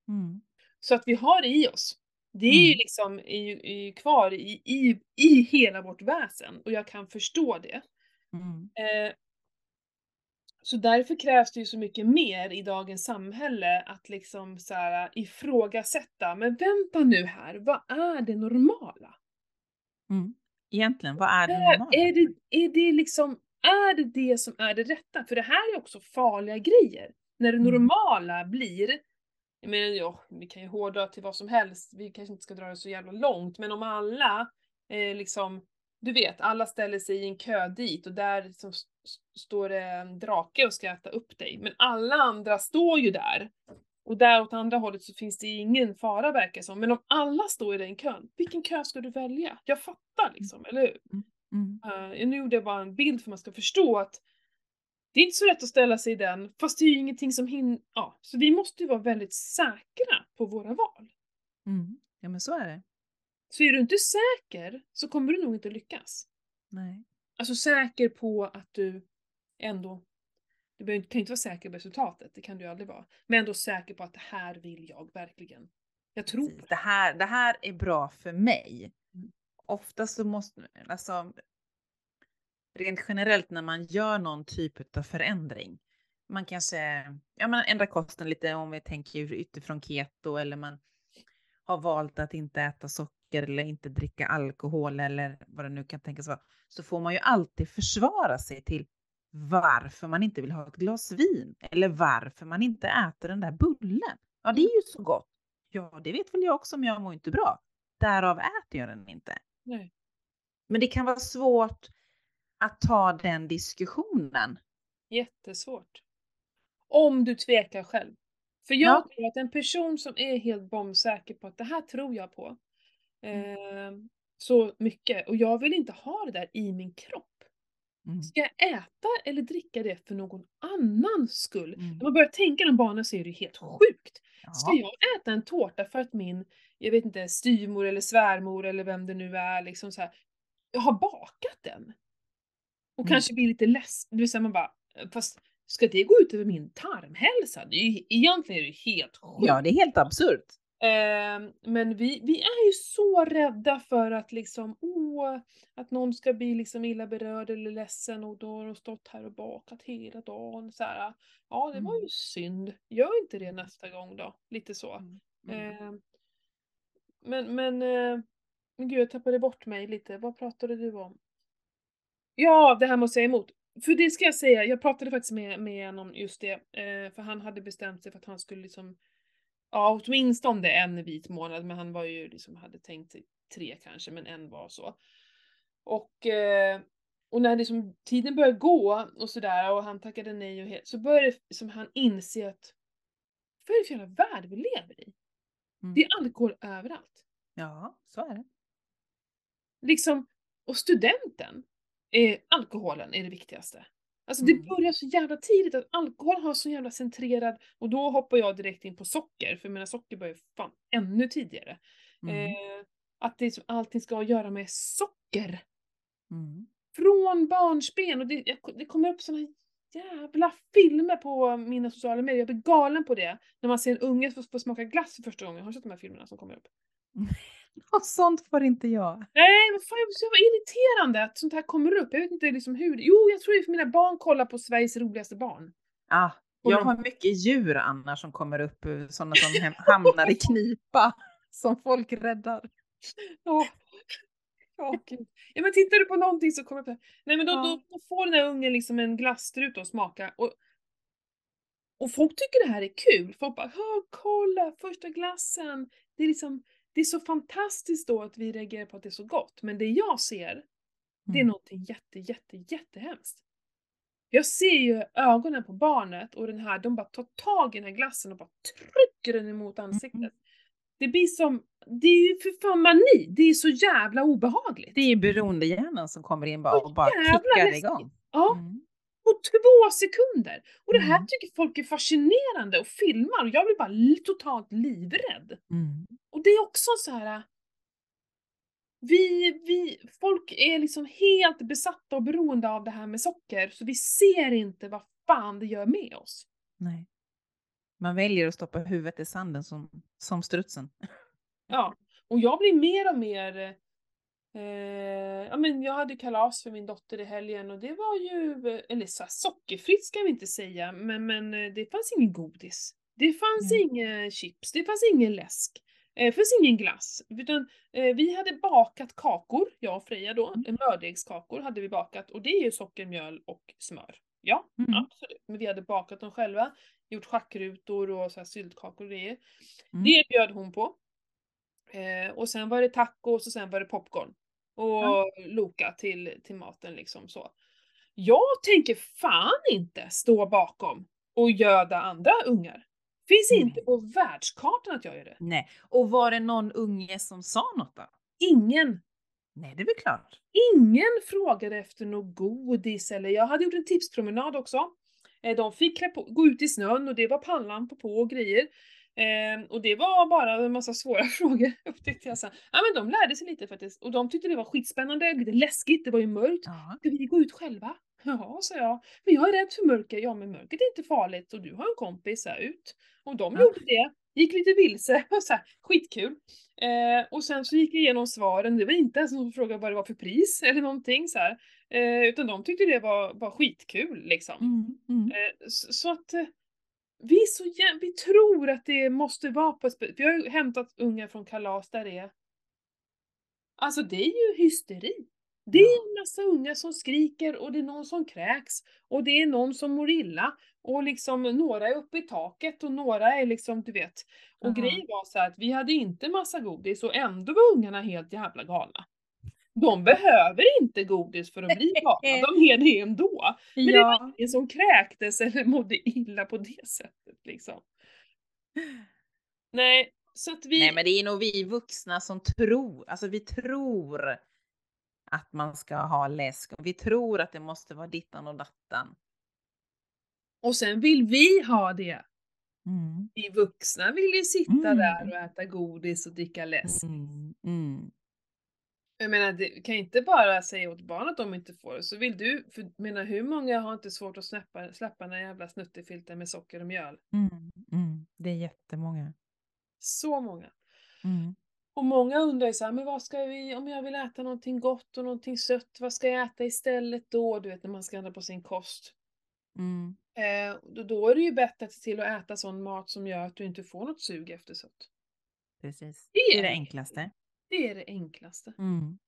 [SPEAKER 2] Mm.
[SPEAKER 1] Så att vi har det i oss. Det är ju
[SPEAKER 2] Mm.
[SPEAKER 1] liksom är ju, är ju kvar i, i, i hela vårt väsen och jag kan förstå det.
[SPEAKER 2] Mm.
[SPEAKER 1] Eh, så därför krävs det ju så mycket mer i dagens samhälle att liksom så här, ifrågasätta, men vänta nu här, vad är det normala?
[SPEAKER 2] Mm. Egentligen, vad är det normala?
[SPEAKER 1] är, det, är det liksom, är det det som är det rätta? För det här är också farliga grejer. När det
[SPEAKER 2] Mm.
[SPEAKER 1] normala blir, jag menar ja, vi kan ju hårdra till vad som helst, vi kanske inte ska dra det så jävla långt, men om alla eh, liksom, du vet, alla ställer sig i en kö dit och där liksom står det en drake och ska äta upp dig. Men alla andra står ju där. Och där åt andra hållet så finns det ingen fara verkar som. Men om alla står i den kön, vilken kö ska du välja? Jag fattar liksom, eller hur?
[SPEAKER 2] Mm.
[SPEAKER 1] Uh, nu gjorde jag bara en bild för att man ska förstå att det är inte så lätt att ställa sig i den, fast det är ju ingenting som hin... Ja, så vi måste ju vara väldigt säkra på våra val.
[SPEAKER 2] Mm. Ja, men så är det.
[SPEAKER 1] Så är du inte säker så kommer du nog inte lyckas.
[SPEAKER 2] Nej.
[SPEAKER 1] Alltså säker på att du ändå... Du behöver- kan inte vara säker på resultatet, det kan du aldrig vara. Men ändå säker på att det här vill jag verkligen. Jag tror på det.
[SPEAKER 2] Det här, det här är bra för mig.
[SPEAKER 1] Mm.
[SPEAKER 2] Oftast så måste, alltså rent generellt när man gör någon typ av förändring. Man kanske ja, man ändrar kosten lite om vi tänker utifrån keto eller man har valt att inte äta socker eller inte dricka alkohol eller vad det nu kan tänkas vara. Så får man ju alltid försvara sig till varför man inte vill ha ett glas vin eller varför man inte äter den där bullen. Ja, det är ju så gott. Ja, det vet väl jag också, men jag mår inte bra. Därav äter jag den inte.
[SPEAKER 1] Nej.
[SPEAKER 2] Men det kan vara svårt att ta den diskussionen.
[SPEAKER 1] Jättesvårt. Om du tvekar själv. För jag
[SPEAKER 2] Ja.
[SPEAKER 1] tror att en person som är helt bombsäker på att det här tror jag på
[SPEAKER 2] Mm.
[SPEAKER 1] eh, så mycket och jag vill inte ha det där i min kropp.
[SPEAKER 2] Mm.
[SPEAKER 1] Ska jag äta eller dricka det för någon annans skull?
[SPEAKER 2] Mm.
[SPEAKER 1] När man börjar tänka den banan så är det ju helt sjukt. Ska
[SPEAKER 2] Ja.
[SPEAKER 1] jag äta en tårta för att min, jag vet inte, styvmor eller svärmor eller vem det nu är liksom så här, har bakat den? Och
[SPEAKER 2] Mm.
[SPEAKER 1] kanske blir lite less, det vill säga man bara, fast ska det gå ut över min tarmhälsa? Det är ju, egentligen är det ju helt sjukt.
[SPEAKER 2] ja, det är helt absurt.
[SPEAKER 1] Ehm, men vi, vi är ju så rädda för att liksom, åh, att någon ska bli liksom illa berörd eller ledsen och då har de stått här och bakat hela dagen. Så här, ja, det var ju
[SPEAKER 2] Mm.
[SPEAKER 1] synd. Gör inte det nästa gång då. Lite så.
[SPEAKER 2] Mm.
[SPEAKER 1] Ehm, men men eh, Men gud, jag tappade bort mig lite. Vad pratade du om? Ja, det här med att säga emot. För det ska jag säga, jag pratade faktiskt med, med honom just det, eh, för han hade bestämt sig för att han skulle liksom, ja åtminstone en vit månad, men han var ju liksom, hade tänkt tre kanske, men en var så. Och, eh, och när liksom tiden började gå och sådär och han tackade nej och helt, så började liksom han inse att vad är det för jävla värld vi lever i?
[SPEAKER 2] Mm.
[SPEAKER 1] Det är alkohol överallt.
[SPEAKER 2] Ja, så är det.
[SPEAKER 1] Liksom, och studenten, eh, alkoholen är det viktigaste. Alltså det
[SPEAKER 2] Mm.
[SPEAKER 1] börjar så jävla tidigt att alkohol har så jävla centrerad, och då hoppar jag direkt in på socker, för mina socker börjar fan ännu tidigare.
[SPEAKER 2] Mm.
[SPEAKER 1] Eh, att det är som allting ska ha att göra med socker.
[SPEAKER 2] Mm.
[SPEAKER 1] Från barnsben, och det, det kommer upp såna jävla filmer på mina sociala medier, jag blir galen på det. När man ser en unge få, få smaka glass för första gången, har du sett de här filmerna som kommer upp?
[SPEAKER 2] Och sånt får inte jag.
[SPEAKER 1] Nej, men fan så jävla irriterande att sånt här kommer upp. Jag vet inte liksom hur. Jo, jag tror det är för mina barn kollar på Sveriges roligaste barn.
[SPEAKER 2] Ah,
[SPEAKER 1] Och
[SPEAKER 2] jag har mycket djur annars som kommer upp, eh, sådana som hamnar i knipa. Som folk räddar.
[SPEAKER 1] Ja, gud. ja, men tittar du på någonting så kommer det upp. Nej, men då,
[SPEAKER 2] Ja.
[SPEAKER 1] då, då får den här ungen liksom en glasstruta att smaka. Och, och folk tycker det här är kul. Folk bara "Åh, kolla första glassen. Det är liksom, det är så fantastiskt då att vi reagerar på att det är så gott. Men det jag ser, det är
[SPEAKER 2] Mm.
[SPEAKER 1] någonting jätte, jätte, jättehemskt. Jag ser ju ögonen på barnet och den här, de bara tar tag i den här glassen och bara trycker den emot ansiktet. Det blir som, det är ju för fan mani, det är så jävla obehagligt.
[SPEAKER 2] Det är beroendehjärnan som kommer in bara och bara kickar
[SPEAKER 1] läskigt.
[SPEAKER 2] igång.
[SPEAKER 1] Ja,
[SPEAKER 2] Mm.
[SPEAKER 1] På två sekunder! Och det här
[SPEAKER 2] Mm.
[SPEAKER 1] tycker folk är fascinerande och filmar och jag blir bara totalt livrädd.
[SPEAKER 2] Mm.
[SPEAKER 1] Och det är också så här. Vi, vi, folk är liksom helt besatta och beroende av det här med socker, så vi ser inte vad fan det gör med oss.
[SPEAKER 2] Nej. Man väljer att stoppa huvudet i sanden som, som strutsen.
[SPEAKER 1] Ja, och jag blir mer och mer... Eh, ja men jag hade kalas för min dotter i helgen och det var ju, eh, eller så här, sockerfritt ska vi inte säga, men, men eh, det fanns ingen godis. Det fanns
[SPEAKER 2] Nej.
[SPEAKER 1] inga chips, det fanns ingen läsk. Eh, Det fanns ingen glass. Utan eh, vi hade bakat kakor, jag och Freja då,
[SPEAKER 2] Mm.
[SPEAKER 1] mm. mördegskakor hade vi bakat och det är ju socker, mjöl och smör. Ja,
[SPEAKER 2] Mm.
[SPEAKER 1] absolut. Men vi hade bakat dem själva, gjort schackrutor och så här syltkakor och grejer.
[SPEAKER 2] Mm.
[SPEAKER 1] Det bjöd hon på. Eh, och sen var det tacos och sen var det popcorn. Och
[SPEAKER 2] Ja.
[SPEAKER 1] Loka till, till maten liksom så. Jag tänker fan inte stå bakom och göda andra ungar. Finns
[SPEAKER 2] Nej.
[SPEAKER 1] inte på världskartan att jag gör det.
[SPEAKER 2] Nej. Och var det någon unge som sa något då?
[SPEAKER 1] Ingen,
[SPEAKER 2] Nej, det är väl klart.
[SPEAKER 1] ingen frågade efter något godis eller jag hade gjort en tipspromenad också. Eh, De fick klä på, gå ut i snön och det var pannlampa på och grejer. Eh, och det var bara en massa svåra frågor upptäckte jag sen. Ja men de lärde sig lite faktiskt och de tyckte det var skitspännande, lite läskigt, det var ju mörkt.
[SPEAKER 2] Ja.
[SPEAKER 1] Ska vi gå ut själva? Ja, sa jag. Men jag är rädd för mörker. Ja, men mörkret är inte farligt och du har en kompis, här, ut. Och de
[SPEAKER 2] Ja.
[SPEAKER 1] gjorde det. Gick lite vilse, och så här, skitkul. Eh, och sen så gick jag igenom svaren. Det var inte ens någon som frågade vad det var för pris eller någonting så här. Eh, utan de tyckte det var, var skitkul liksom.
[SPEAKER 2] Mm. Mm.
[SPEAKER 1] Eh, så, så att eh, vi, så vi tror att det måste vara på ett Vi har ju hämtat ungar från kalas där det är Alltså det är ju hysteri. Det är en massa ungar som skriker och det är någon som kräks och det är någon som mår illa och liksom några är uppe i taket och några är liksom, du vet. Och
[SPEAKER 2] Aha.
[SPEAKER 1] grejen var så att vi hade inte massa godis och ändå var ungarna helt jävla galna. De behöver inte godis för att bli galna, de är det ändå. Men det var
[SPEAKER 2] Ja.
[SPEAKER 1] ingen som kräktes eller mådde illa på det sättet liksom. Nej, så att vi...
[SPEAKER 2] Nej, men det är nog vi vuxna som tror, alltså vi tror att man ska ha läsk. och Vi tror att det måste vara dittan och dattan.
[SPEAKER 1] Och sen vill vi ha det.
[SPEAKER 2] Mm.
[SPEAKER 1] Vi vuxna vill ju sitta
[SPEAKER 2] Mm.
[SPEAKER 1] där och äta godis och dricka läsk.
[SPEAKER 2] Mm.
[SPEAKER 1] Jag menar, det kan inte bara säga åt barn att de inte får det. Så vill du, för menar hur många har inte svårt att släppa, släppa den jävla snuttefilten med socker och mjöl?
[SPEAKER 2] Mm. Mm. Det är jättemånga.
[SPEAKER 1] Så många.
[SPEAKER 2] Mm.
[SPEAKER 1] Och många undrar ju så här, men vad ska vi, om jag vill äta någonting gott och någonting sött, vad ska jag äta istället då? Du vet när man ska ändra på sin kost.
[SPEAKER 2] Mm.
[SPEAKER 1] Eh, då, då är det ju bättre att se till att äta sån mat som gör att du inte får något sug efter sött.
[SPEAKER 2] Precis.
[SPEAKER 1] Det
[SPEAKER 2] är det enklaste.
[SPEAKER 1] Det är det enklaste.
[SPEAKER 2] Mm.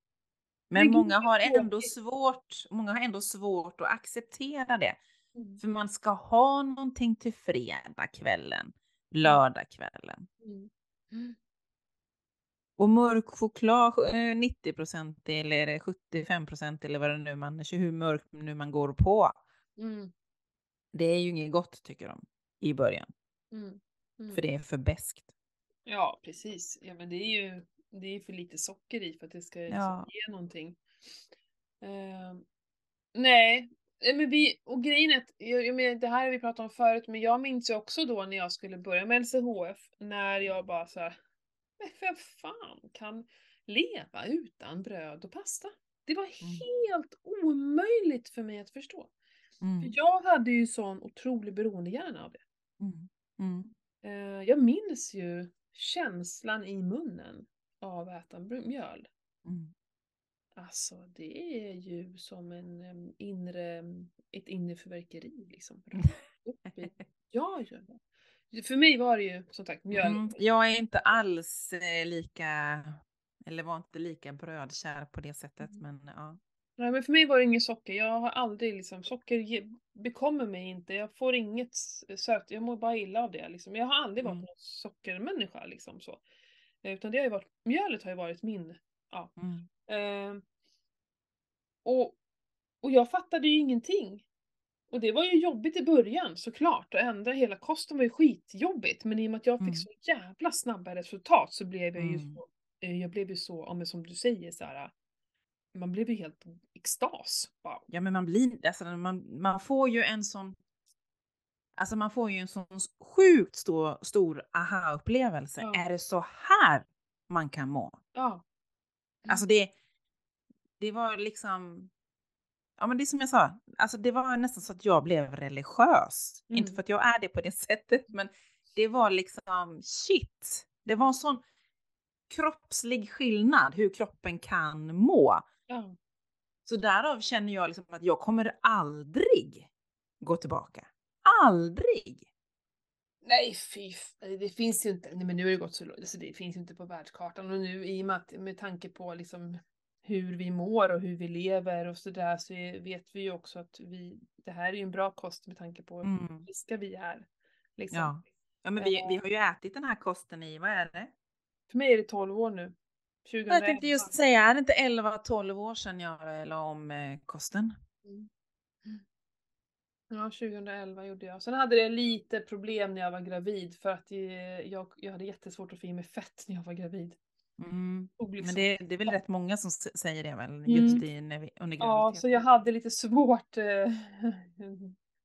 [SPEAKER 1] Men
[SPEAKER 2] många har ändå svårt, många har ändå svårt att acceptera det.
[SPEAKER 1] Mm.
[SPEAKER 2] För man ska ha någonting till fredagskvällen, lördagskvällen.
[SPEAKER 1] Mm. Mm.
[SPEAKER 2] Och mörk choklad, eh, 90% eller 75% eller vad det nu man, hur mörkt nu man går på.
[SPEAKER 1] Mm.
[SPEAKER 2] Det är ju inget gott tycker de i början,
[SPEAKER 1] Mm. Mm.
[SPEAKER 2] för det är för beskt.
[SPEAKER 1] Ja, precis. Ja, men det är ju det är för lite socker i för att det ska
[SPEAKER 2] Ja.
[SPEAKER 1] ge någonting. Ehm, nej, men vi, och grejen är att, jag, jag menar, det här har vi pratat om förut, men jag minns ju också då när jag skulle börja med LCHF, när jag bara så här, men vem fan kan leva utan bröd och pasta? Det var helt omöjligt för mig att förstå. För
[SPEAKER 2] Mm.
[SPEAKER 1] jag hade ju sån otrolig beroendehjärna av det.
[SPEAKER 2] Mm. Mm.
[SPEAKER 1] Eh, jag minns ju känslan i munnen av att äta br- mjöl.
[SPEAKER 2] Mm.
[SPEAKER 1] Alltså det är ju som en inre, ett inre förverkeri liksom. Upp i, ja, ja, ja. För mig var det ju som sagt mjöl.
[SPEAKER 2] Mm. Jag är inte alls eh, lika, eller var inte lika brödkär på det sättet,
[SPEAKER 1] Mm.
[SPEAKER 2] men ja.
[SPEAKER 1] Nej men för mig var det inget socker. Jag har aldrig liksom, socker bekommer mig inte. Jag får inget söt, jag mår bara illa av det liksom. Jag har aldrig varit
[SPEAKER 2] Mm.
[SPEAKER 1] någon sockermänniska liksom så. Eh, Utan det har ju varit, mjölet har ju varit min, ja.
[SPEAKER 2] Mm.
[SPEAKER 1] Eh, och, och jag fattade ju ingenting. Och det var ju jobbigt i början såklart. Att ändra hela kosten var ju skitjobbigt. Men i och med att jag fick
[SPEAKER 2] Mm.
[SPEAKER 1] så jävla snabba resultat så blev jag ju
[SPEAKER 2] Mm.
[SPEAKER 1] så, eh, jag blev ju så, ja men som du säger så här. Man blev ju helt extas. Wow.
[SPEAKER 2] Ja, men man blir, alltså man, man får ju en sån, alltså man får ju en sån sjukt stor, stor aha-upplevelse.
[SPEAKER 1] Ja.
[SPEAKER 2] Är det så här man kan må?
[SPEAKER 1] Ja.
[SPEAKER 2] Alltså det, det var liksom, ja men det är som jag sa, alltså det var nästan så att jag blev religiös. Inte
[SPEAKER 1] Mm.
[SPEAKER 2] för att jag är det på det sättet, men det var liksom shit. Det var en sån kroppslig skillnad hur kroppen kan må.
[SPEAKER 1] Ja.
[SPEAKER 2] Så därav känner jag liksom att jag kommer aldrig gå tillbaka. Aldrig!
[SPEAKER 1] Nej fy, det finns ju inte, nej men nu har det gått så långt, alltså det finns ju inte på världskartan och nu i och med, att, med tanke på liksom hur vi mår och hur vi lever och sådär så vet vi ju också att vi, det här är ju en bra kost med tanke på hur
[SPEAKER 2] Mm.
[SPEAKER 1] friska vi är. Liksom.
[SPEAKER 2] Ja. Ja, men vi, vi har ju ätit den här kosten i, vad är det?
[SPEAKER 1] För mig är det 12 år nu. 2011.
[SPEAKER 2] Jag tänkte just säga, är det inte 11-12 år sedan jag la om eh, kosten?
[SPEAKER 1] Mm. Ja, 2011 gjorde jag. Sen hade jag lite problem när jag var gravid för att eh, jag, jag hade jättesvårt att få i mig fett när jag var gravid.
[SPEAKER 2] Mm.
[SPEAKER 1] Tog liksom-
[SPEAKER 2] Men det, det är väl rätt många som säger det väl, just i, när vi, under
[SPEAKER 1] Ja, så jag hade lite svårt eh,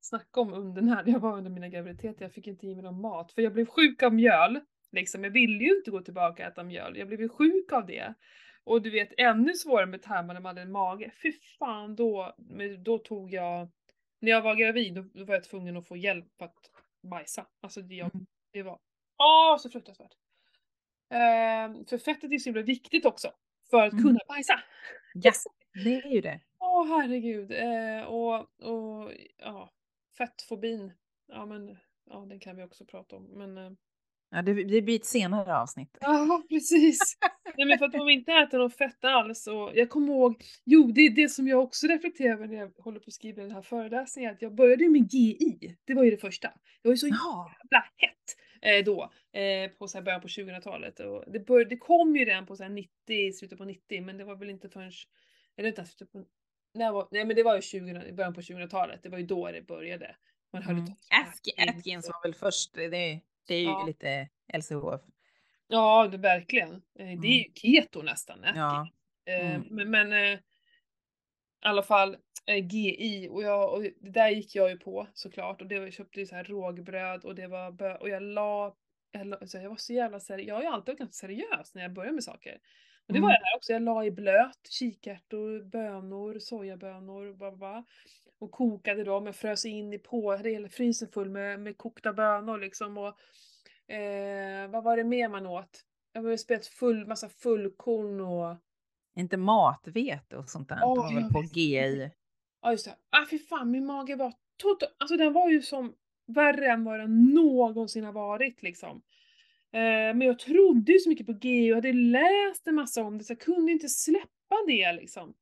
[SPEAKER 1] snacka om under när jag var under mina graviditeter. Jag fick inte i mig någon mat för jag blev sjuk av mjöl. Liksom, jag ville ju inte gå tillbaka och äta mjöl. Jag blev ju sjuk av det. Och du vet ännu svårare med tarmarna när man hade en mage. Fy fan då, men då tog jag, när jag var gravid då, då var jag tvungen att få hjälp att bajsa. Alltså det, jag,
[SPEAKER 2] Mm.
[SPEAKER 1] det var, åh så fruktansvärt. Ehm, för fettet är så himla viktigt också. För att
[SPEAKER 2] Mm.
[SPEAKER 1] kunna bajsa.
[SPEAKER 2] Ja, det är ju det.
[SPEAKER 1] Åh herregud. Eh, och, och ja, fettfobin. Ja men, ja den kan vi också prata om. Men, eh,
[SPEAKER 2] Ja, det, det blir ett senare avsnitt.
[SPEAKER 1] ja precis. Nej men för att om vi inte äter något fett alls och jag kommer ihåg, jo det är det som jag också reflekterar över när jag håller på att skriva den här föreläsningen, att jag började ju med GI. Det var ju det första. Jag var ju så
[SPEAKER 2] Ja.
[SPEAKER 1] jävla hett eh, då, eh, på så här början på 2000-talet. Och det, bör, det kom ju redan på så här 90, slutet på 90, men det var väl inte förrän, eller inte slutet på, när var, nej men det var ju 20, i början på 2000-talet, det var ju då det började. Man hörde
[SPEAKER 2] Mm. Atkins var väl först, det, det är ju
[SPEAKER 1] Ja.
[SPEAKER 2] lite LCHF.
[SPEAKER 1] Ja, det, verkligen. Eh, Det är
[SPEAKER 2] Mm.
[SPEAKER 1] ju keto nästan. Atkins.
[SPEAKER 2] Ja.
[SPEAKER 1] Eh,
[SPEAKER 2] Mm.
[SPEAKER 1] Men, men eh, i alla fall eh, GI och, jag, och det där gick jag ju på såklart och det, jag köpte ju så här rågbröd och det var bö- och jag la, jag, la så jag var så jävla seriös, jag har ju alltid varit ganska seriös när jag börjar med saker. Och det var
[SPEAKER 2] Mm.
[SPEAKER 1] jag här också, jag la i blöt, kikärtor, bönor, sojabönor, bla bla bla. Och kokade dem, jag frös in i på, hela frysen full med, med kokta bönor liksom och eh, vad var det mer man åt? Jag ju spelat full, massa fullkorn och
[SPEAKER 2] Inte matvete och sånt där. Det var väl på. GI.
[SPEAKER 1] Ja just det. Ah fy fan min mage var total, alltså den var ju som värre än vad den någonsin har varit liksom. Eh, men jag trodde ju så mycket på G och hade läst en massa om det så jag kunde inte släppa det liksom.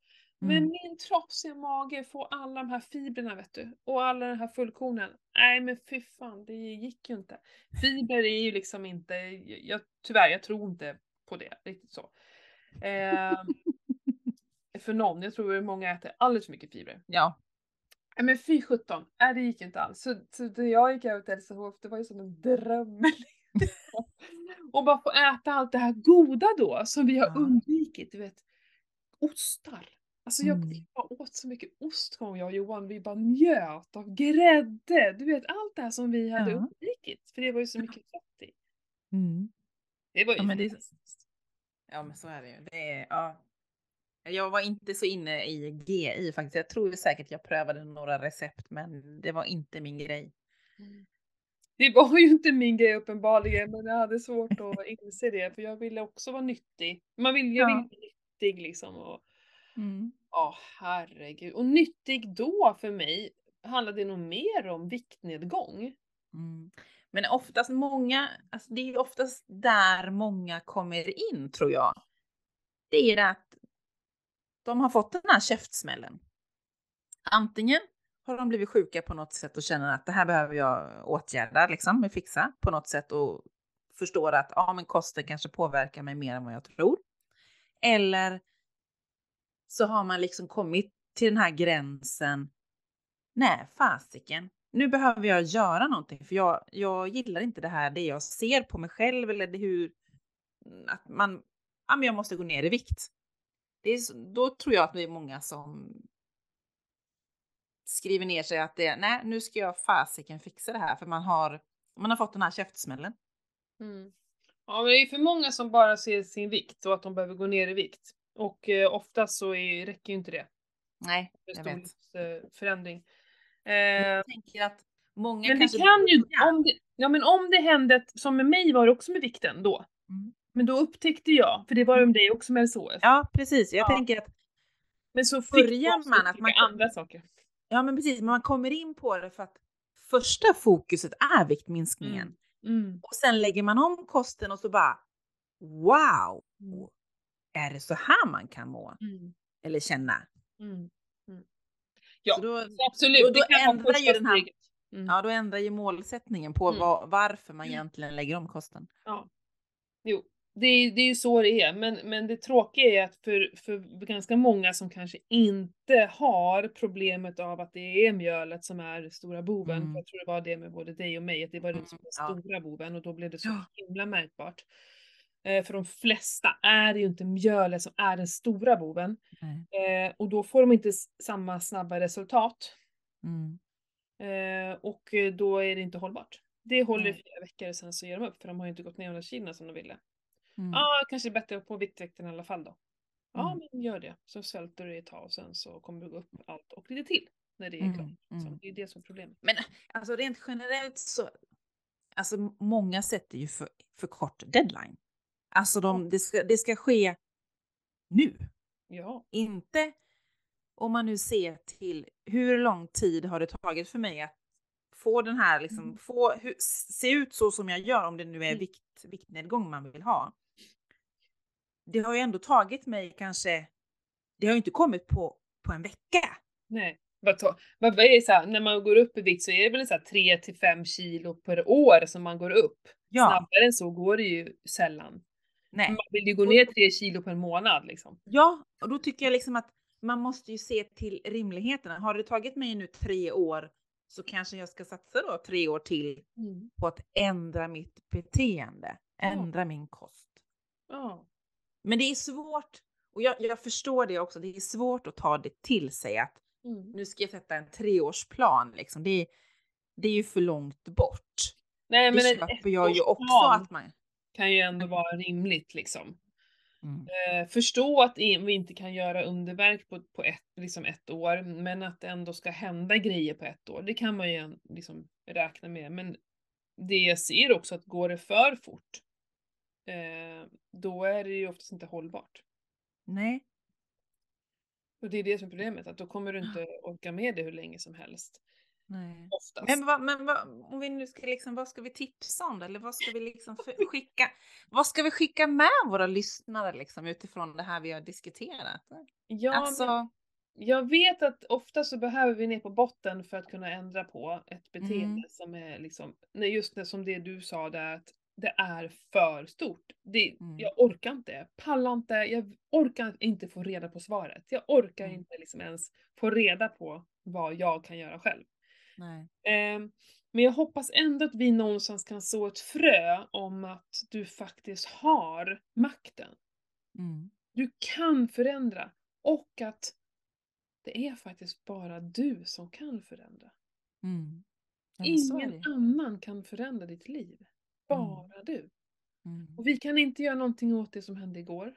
[SPEAKER 1] Men
[SPEAKER 2] Mm.
[SPEAKER 1] min trasiga mage får alla de här fibrerna vet du. Och alla den här fullkornen. Nej men fy fan, det gick ju inte. Fibrer är ju liksom inte, jag, tyvärr jag tror inte på det riktigt så. Eh, för någon, jag tror att många äter alldeles för mycket fibrer.
[SPEAKER 2] Ja.
[SPEAKER 1] Nej men fy sjutton, nej det gick ju inte alls. Så, så när jag gick över till LCHF, det var ju som en dröm. och bara få äta allt det här goda då, som vi har
[SPEAKER 2] Ja.
[SPEAKER 1] undvikit. Du vet, ostar. Alltså jag
[SPEAKER 2] Mm.
[SPEAKER 1] bara åt så mycket ost kom jag och Johan, vi bara njöt av grädde. Du vet allt det här som vi hade
[SPEAKER 2] Ja.
[SPEAKER 1] undvikit. För det var ju så mycket fett i.
[SPEAKER 2] Mm.
[SPEAKER 1] Det var ju
[SPEAKER 2] Ja, men det är-. Ja, men så är det ju. Det är, ja. Jag var inte så inne i GI faktiskt. Jag tror säkert jag prövade några recept, men det var inte min grej.
[SPEAKER 1] Det var ju inte min grej uppenbarligen, men jag hade svårt att inse det, för jag ville också vara nyttig. Man vill, jag
[SPEAKER 2] Ja.
[SPEAKER 1] vill vara nyttig liksom. Och,
[SPEAKER 2] Mm.
[SPEAKER 1] Ja, herregud. Och nyttig då för mig handlade det nog mer om viktnedgång.
[SPEAKER 2] Mm. Men oftast många, alltså det är oftast där många kommer in tror jag. Det är att de har fått den här käftsmällen. Antingen har de blivit sjuka på något sätt och känner att det här behöver jag åtgärda, liksom, fixa på något sätt och förstår att ja, men kosten kanske påverkar mig mer än vad jag tror. Eller så har man liksom kommit till den här gränsen. Nej, fasiken. Nu behöver jag göra någonting för jag, jag gillar inte det här, det jag ser på mig själv eller det hur mm, att man, ja men jag måste gå ner i vikt. Det är, då tror jag att det är många som skriver ner sig att det, nej nu ska jag fasiken fixa det här för man har, man har fått den här käftsmällen.
[SPEAKER 1] Mm. Ja, men det är för många som bara ser sin vikt och att de behöver gå ner i vikt. Och eh, oftast så är, räcker ju inte det
[SPEAKER 2] Nej, jag vet.
[SPEAKER 1] storleksförändring. Eh,
[SPEAKER 2] Jag tänker att många
[SPEAKER 1] men det
[SPEAKER 2] kanske
[SPEAKER 1] kan ju, om det, ja men om det hände, som med mig var det också med vikten då.
[SPEAKER 2] Mm.
[SPEAKER 1] Men då upptäckte jag, för det var det med dig också med LSHF.
[SPEAKER 2] Ja, precis. Jag
[SPEAKER 1] Ja.
[SPEAKER 2] tänker att
[SPEAKER 1] Men så
[SPEAKER 2] Börjar man att man-
[SPEAKER 1] andra saker.
[SPEAKER 2] Ja, men precis. Men man kommer in på det för att första fokuset är viktminskningen.
[SPEAKER 1] Mm.
[SPEAKER 2] Och sen lägger man om kosten och så bara wow! Är det så här man kan må
[SPEAKER 1] Mm.
[SPEAKER 2] eller känna?
[SPEAKER 1] Mm. Mm. Ja,
[SPEAKER 2] då,
[SPEAKER 1] absolut,
[SPEAKER 2] Då- då ändrar ju den här-.
[SPEAKER 1] Mm.
[SPEAKER 2] ja, då ändrar ju målsättningen på
[SPEAKER 1] Mm.
[SPEAKER 2] vad, varför man egentligen lägger om kosten.
[SPEAKER 1] Ja. Jo, det är, det är ju så det är, men, men det tråkiga är att för, för ganska många som kanske inte har problemet av att det är mjölet som är stora boven,
[SPEAKER 2] Mm.
[SPEAKER 1] jag tror det var det med både dig och mig, att det var
[SPEAKER 2] Mm,
[SPEAKER 1] det som var
[SPEAKER 2] ja.
[SPEAKER 1] stora boven och då blev det så
[SPEAKER 2] Ja.
[SPEAKER 1] himla märkbart. Eh, för de flesta är det ju inte mjölet som är den stora boven. Eh, och då får de inte samma snabba resultat.
[SPEAKER 2] Mm.
[SPEAKER 1] Eh, och eh, då är det inte hållbart. Det håller i flera veckor och sen så ger de upp för de har ju inte gått ner de kilona som de ville.
[SPEAKER 2] Mm.
[SPEAKER 1] Ja, kanske bättre på viktväkten i alla fall då. Ja,
[SPEAKER 2] Mm.
[SPEAKER 1] men gör det. Så svälter du ett tag och sen så kommer du gå upp allt och lite till när det är
[SPEAKER 2] Mm,
[SPEAKER 1] klart. Så
[SPEAKER 2] mm.
[SPEAKER 1] det är det som är problemet.
[SPEAKER 2] Men alltså rent generellt så, alltså många sätter ju för, för kort deadline. Alltså de, det, ska, det ska ske nu.
[SPEAKER 1] Ja.
[SPEAKER 2] Inte om man nu ser till hur lång tid har det tagit för mig att få den här, liksom,
[SPEAKER 1] Mm.
[SPEAKER 2] få hu- se ut så som jag gör om det nu är
[SPEAKER 1] Mm.
[SPEAKER 2] vikt, viktnedgång man vill ha. Det har ju ändå tagit mig kanske, det har ju inte kommit på, på en vecka.
[SPEAKER 1] Nej. Vad, vad är så här, när man går upp i vikt så är det väl så här 3 till 5 kilo per år som man går upp.
[SPEAKER 2] Ja,
[SPEAKER 1] Snabbare än så går det ju sällan.
[SPEAKER 2] Nej.
[SPEAKER 1] Man vill ju gå ner 3 kilo per månad liksom.
[SPEAKER 2] Ja, och då tycker jag liksom att man måste ju se till rimligheten. Har det tagit mig nu tre år så kanske jag ska satsa då tre år till på att ändra mitt beteende, ändra min kost.
[SPEAKER 1] Ja.
[SPEAKER 2] Men det är svårt, och jag, jag förstår det också, det är svårt att ta det till sig att
[SPEAKER 1] Mm.
[SPEAKER 2] nu ska jag sätta en treårsplan. Liksom. Det, är, det är ju för långt bort.
[SPEAKER 1] Nej
[SPEAKER 2] Det
[SPEAKER 1] men en
[SPEAKER 2] köper jag ju också att man...
[SPEAKER 1] kan ju ändå vara rimligt liksom.
[SPEAKER 2] Mm.
[SPEAKER 1] Eh, förstå att vi inte kan göra underverk på, på ett, liksom ett år, men att det ändå ska hända grejer på ett år. Det kan man ju liksom räkna med. Men det jag ser också att går det för fort, eh, då är det ju oftast inte hållbart.
[SPEAKER 2] Nej.
[SPEAKER 1] Och det är det som är problemet, att då kommer du inte orka med det hur länge som helst.
[SPEAKER 2] Nej.
[SPEAKER 1] Oftast.
[SPEAKER 2] Men, vad, men vad, om vi nu ska liksom, vad ska vi tipsa om? Eller vad ska vi liksom för, skicka? Vad ska vi skicka med våra lyssnare liksom utifrån det här vi har diskuterat?
[SPEAKER 1] Ja,
[SPEAKER 2] alltså,
[SPEAKER 1] men jag vet att ofta så behöver vi ner på botten för att kunna ändra på ett beteende
[SPEAKER 2] Mm.
[SPEAKER 1] som är liksom, nej just det som det du sa där att det är för stort. Det,
[SPEAKER 2] Mm.
[SPEAKER 1] Jag orkar inte, jag pallar inte, jag orkar inte få reda på svaret. Jag orkar
[SPEAKER 2] Mm.
[SPEAKER 1] inte liksom ens få reda på vad jag kan göra själv. Ehm, men jag hoppas ändå att vi någonstans kan så ett frö om att du faktiskt har makten.
[SPEAKER 2] Mm.
[SPEAKER 1] Du kan förändra. Och att det är faktiskt bara du som kan förändra.
[SPEAKER 2] Mm.
[SPEAKER 1] Ingen annan kan förändra ditt liv. Bara du.
[SPEAKER 2] Mm.
[SPEAKER 1] Och vi kan inte göra någonting åt det som hände igår.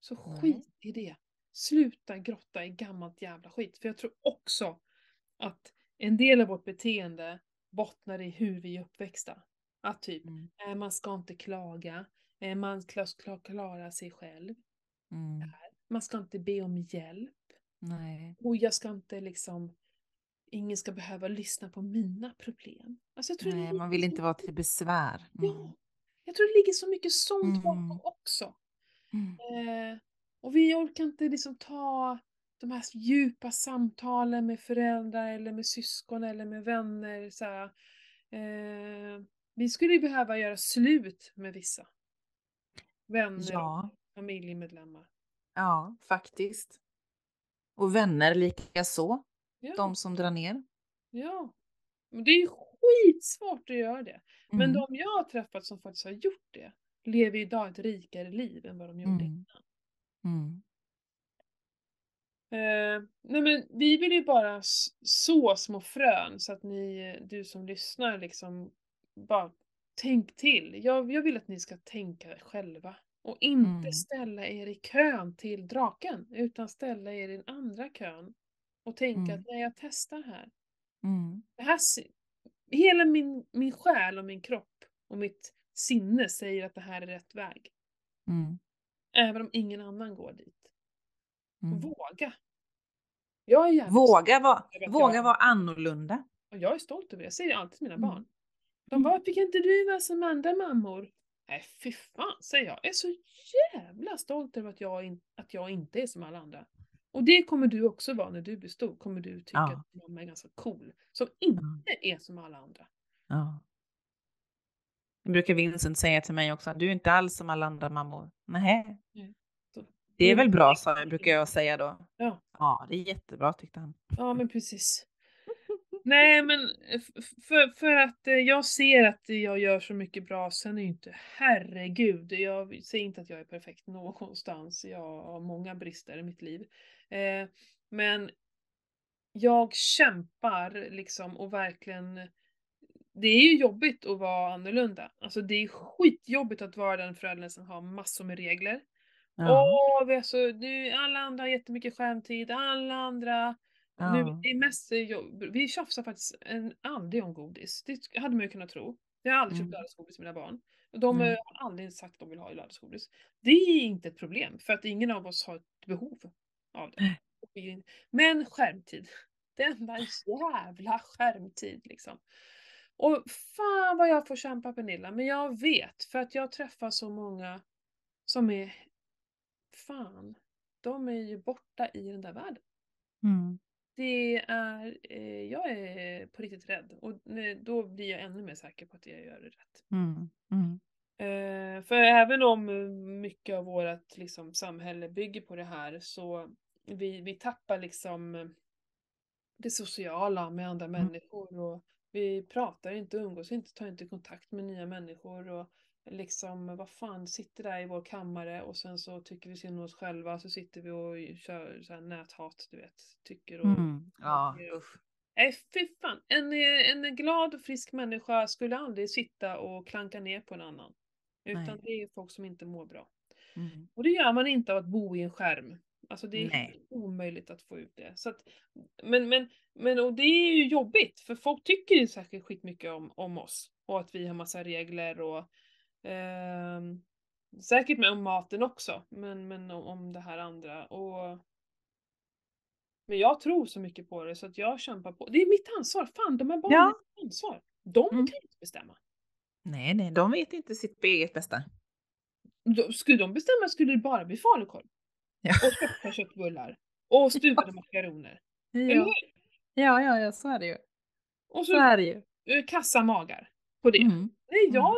[SPEAKER 1] Så skit i det. Sluta grotta i gammalt jävla skit. För jag tror också att en del av vårt beteende bottnar i hur vi är uppväxta. Att typ,
[SPEAKER 2] Mm.
[SPEAKER 1] eh, man ska inte klaga, eh, man ska kla- klara sig själv,
[SPEAKER 2] Mm.
[SPEAKER 1] man ska inte be om hjälp,
[SPEAKER 2] Nej.
[SPEAKER 1] och jag ska inte liksom, ingen ska behöva lyssna på mina problem. Alltså jag tror
[SPEAKER 2] Nej,
[SPEAKER 1] ligger
[SPEAKER 2] man vill inte vara till besvär. Mm.
[SPEAKER 1] Ja, jag tror det ligger så mycket sånt
[SPEAKER 2] Mm.
[SPEAKER 1] bakom också.
[SPEAKER 2] Mm.
[SPEAKER 1] Eh, och vi orkar inte liksom ta de här djupa samtalen med föräldrar eller med syskon eller med vänner. Så här. Eh, vi skulle ju behöva göra slut med vissa. Vänner
[SPEAKER 2] Ja.
[SPEAKER 1] familjemedlemmar.
[SPEAKER 2] ja, faktiskt. Och vänner lika så.
[SPEAKER 1] Ja,
[SPEAKER 2] De som drar ner.
[SPEAKER 1] ja. Men det är ju skitsvårt att göra det. Men
[SPEAKER 2] Mm.
[SPEAKER 1] de jag har träffat som faktiskt har gjort det lever idag ett rikare liv än vad de gjorde
[SPEAKER 2] Mm. Mm.
[SPEAKER 1] Eh, nej men vi vill ju bara så små frön så att ni, du som lyssnar liksom bara tänk till. Jag, jag vill att ni ska tänka själva och inte
[SPEAKER 2] Mm.
[SPEAKER 1] ställa er i kön till draken utan ställa er i den andra kön och tänka
[SPEAKER 2] Mm.
[SPEAKER 1] att nej jag testar här.
[SPEAKER 2] Mm.
[SPEAKER 1] Det här hela min, min själ och min kropp och mitt sinne säger att det här är rätt väg.
[SPEAKER 2] Mm.
[SPEAKER 1] Även om ingen annan går dit.
[SPEAKER 2] Mm.
[SPEAKER 1] Våga! Jag är jävligt
[SPEAKER 2] Våga vara våga vara annorlunda.
[SPEAKER 1] Och jag är stolt över det, jag säger det alltid till mina
[SPEAKER 2] Mm.
[SPEAKER 1] barn. De
[SPEAKER 2] Mm.
[SPEAKER 1] bara, kan inte du vara som andra mammor? Nej fy fan, säger jag. Jag är så jävla stolt över att jag, in, att jag inte är som alla andra. Och det kommer du också vara när du blir stor, kommer du tycka
[SPEAKER 2] Ja.
[SPEAKER 1] att mamma är ganska cool. Som inte är som alla andra.
[SPEAKER 2] Ja. Det brukar Vincent säga till mig också, du är inte alls som alla andra mammor. Nej.
[SPEAKER 1] Så-
[SPEAKER 2] Det är
[SPEAKER 1] Mm.
[SPEAKER 2] väl bra, jag, brukar jag säga då.
[SPEAKER 1] Ja.
[SPEAKER 2] Ja, det är jättebra tyckte han.
[SPEAKER 1] Ja men precis. Nej men f- för, för att eh, jag ser att jag gör så mycket bra, sen är ju inte, herregud, jag säger inte att jag är perfekt någonstans, jag har många brister i mitt liv. Eh, men jag kämpar liksom och verkligen, det är ju jobbigt att vara annorlunda. Alltså det är skitjobbigt att vara den föräldern som har massor med regler.
[SPEAKER 2] Ja.
[SPEAKER 1] Åh, vi är så, nu, alla andra har jättemycket skärmtid, alla andra nu,
[SPEAKER 2] Ja.
[SPEAKER 1] det är mest, vi tjafsar faktiskt en, aldrig om godis. Det hade man ju kunnat tro. Jag har aldrig köpt
[SPEAKER 2] Mm.
[SPEAKER 1] lördagsgodis till mina barn. De
[SPEAKER 2] Nej.
[SPEAKER 1] eh, har aldrig sagt att de vill ha lördagsgodis. Det är inte ett problem, för att ingen av oss har ett behov av det. Men skärmtid. Denna jävla skärmtid liksom. Och fan vad jag får kämpa Pernilla, men jag vet, för att jag träffar så många som är, fan, de är ju borta i den där världen.
[SPEAKER 2] Mm.
[SPEAKER 1] Det är, eh, jag är på riktigt rädd och då blir jag ännu mer säker på att jag gör det rätt.
[SPEAKER 2] Mm. Mm.
[SPEAKER 1] Eh, för även om mycket av vårt liksom, samhälle bygger på det här så vi, vi tappar liksom det sociala med andra
[SPEAKER 2] Mm.
[SPEAKER 1] människor och vi pratar inte, umgås inte, tar inte kontakt med nya människor och liksom vad fan, sitter där i vår kammare och sen så tycker vi synd om oss själva så sitter vi och kör så här näthat, du vet, tycker och
[SPEAKER 2] Mm. Ja, usch.
[SPEAKER 1] Nej, fy fan. En, en glad och frisk människa skulle aldrig sitta och klanka ner på en annan. Utan
[SPEAKER 2] Nej.
[SPEAKER 1] det är ju folk som inte mår bra.
[SPEAKER 2] Mm.
[SPEAKER 1] Och det gör man inte av att bo i en skärm. Alltså det är
[SPEAKER 2] Nej.
[SPEAKER 1] omöjligt att få ut det. Så att, men, men, men och det är ju jobbigt för folk tycker ju säkert skitmycket om, om oss. Och att vi har massa regler och ehm, säkert med om maten också. Men, men om, om det här andra. Och Men jag tror så mycket på det så att jag kämpar på. Det är mitt ansvar. Fan, de här barnen
[SPEAKER 2] Ja.
[SPEAKER 1] ansvar. De
[SPEAKER 2] Mm.
[SPEAKER 1] kan inte bestämma.
[SPEAKER 2] Nej, nej, de vet inte sitt eget bästa.
[SPEAKER 1] Då- Skulle de bestämma skulle det bara bli falukorv.
[SPEAKER 2] Ja.
[SPEAKER 1] Och köpta köttbullar. Och stuvade makaroner.
[SPEAKER 2] Ja. ja, ja, ja, så är det ju.
[SPEAKER 1] Och
[SPEAKER 2] Så
[SPEAKER 1] så
[SPEAKER 2] är det ju.
[SPEAKER 1] eh, kassa magar på det.
[SPEAKER 2] Mm.
[SPEAKER 1] Nej,
[SPEAKER 2] Mm.
[SPEAKER 1] jag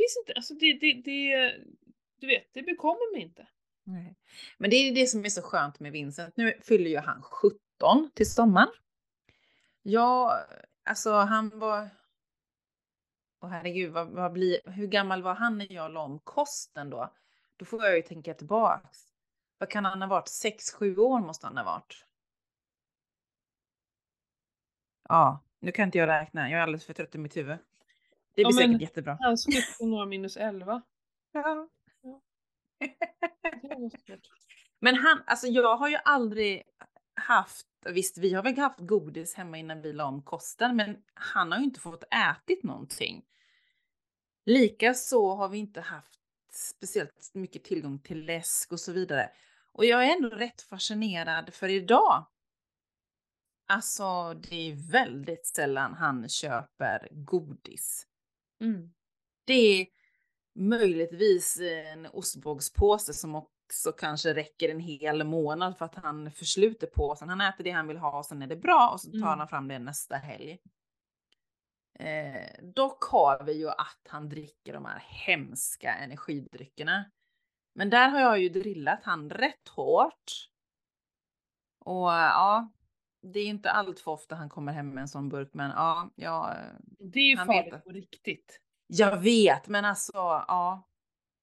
[SPEAKER 1] finns inte, alltså det, det, det, du vet, det bekommer mig inte.
[SPEAKER 2] Nej. Men det är det som är så skönt med Vincent. Nu fyller ju han 17 till sommaren. Ja, alltså han var... Och herregud, vad, vad blir... hur gammal var han när jag la om kosten då? Då får jag ju tänka tillbaks. Vad kan han ha varit? 6-7 år måste han ha varit. Ja, nu kan inte jag räkna. Jag är alldeles för trött i mitt huvud. Det
[SPEAKER 1] Ja,
[SPEAKER 2] blir
[SPEAKER 1] men-
[SPEAKER 2] säkert jättebra.
[SPEAKER 1] Hans 17 år minus 11.
[SPEAKER 2] Ja.
[SPEAKER 1] Det var nog svårt.
[SPEAKER 2] Men han, alltså jag har ju aldrig haft, visst vi har väl haft godis hemma innan vi la om kosten, men han har ju inte fått ätit någonting. Likaså har vi inte haft speciellt mycket tillgång till läsk och så vidare. Och jag är ändå rätt fascinerad för idag. Alltså det är väldigt sällan han köper godis.
[SPEAKER 1] Mm.
[SPEAKER 2] Det är möjligtvis en ostbågspåse som också kanske räcker en hel månad för att han försluter påsen. Han äter det han vill ha och sen är det bra och så tar
[SPEAKER 1] Mm.
[SPEAKER 2] han fram det nästa helg. Eh, dock har vi ju att han dricker de här hemska energidryckerna. Men där har jag ju drillat han rätt hårt. Och ja, det är inte allt för ofta han kommer hem med en sån burk, men ja, ja
[SPEAKER 1] Det är ju farligt på riktigt.
[SPEAKER 2] jag vet, men alltså ja.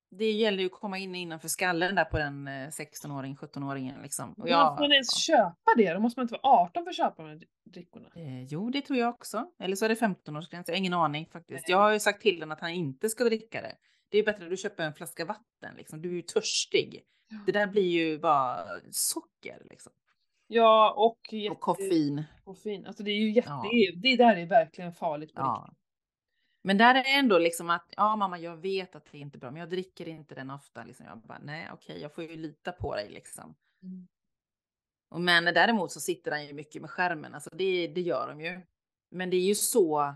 [SPEAKER 2] Det gäller ju att komma in innanför skallen där på den eh, 16-åring, 17-åringen liksom. Och jag,
[SPEAKER 1] får man ens köpa det? Då måste man inte vara 18 för att köpa de här drickorna.
[SPEAKER 2] eh, jo, det tror jag också. Eller så är det 15-årsgräns, jag har ingen aning faktiskt.
[SPEAKER 1] Nej.
[SPEAKER 2] Jag har ju sagt till den att han inte ska dricka det. Det är bättre att du köper en flaska vatten liksom. Du är ju törstig.
[SPEAKER 1] Ja.
[SPEAKER 2] Det där blir ju bara socker liksom.
[SPEAKER 1] Ja, och, jätte...
[SPEAKER 2] Och koffein.
[SPEAKER 1] koffein. Alltså det är ju jätte...
[SPEAKER 2] Ja.
[SPEAKER 1] Det, är, där är verkligen farligt på
[SPEAKER 2] Ja.
[SPEAKER 1] riktigt.
[SPEAKER 2] Men där är det ändå liksom att, ja mamma jag vet att det är inte bra, men jag dricker inte den ofta. Liksom. Jag bara, nej okej, jag får ju lita på dig liksom.
[SPEAKER 1] Mm.
[SPEAKER 2] Och men däremot så sitter han ju mycket med skärmen, alltså det, det gör de ju. Men det är ju så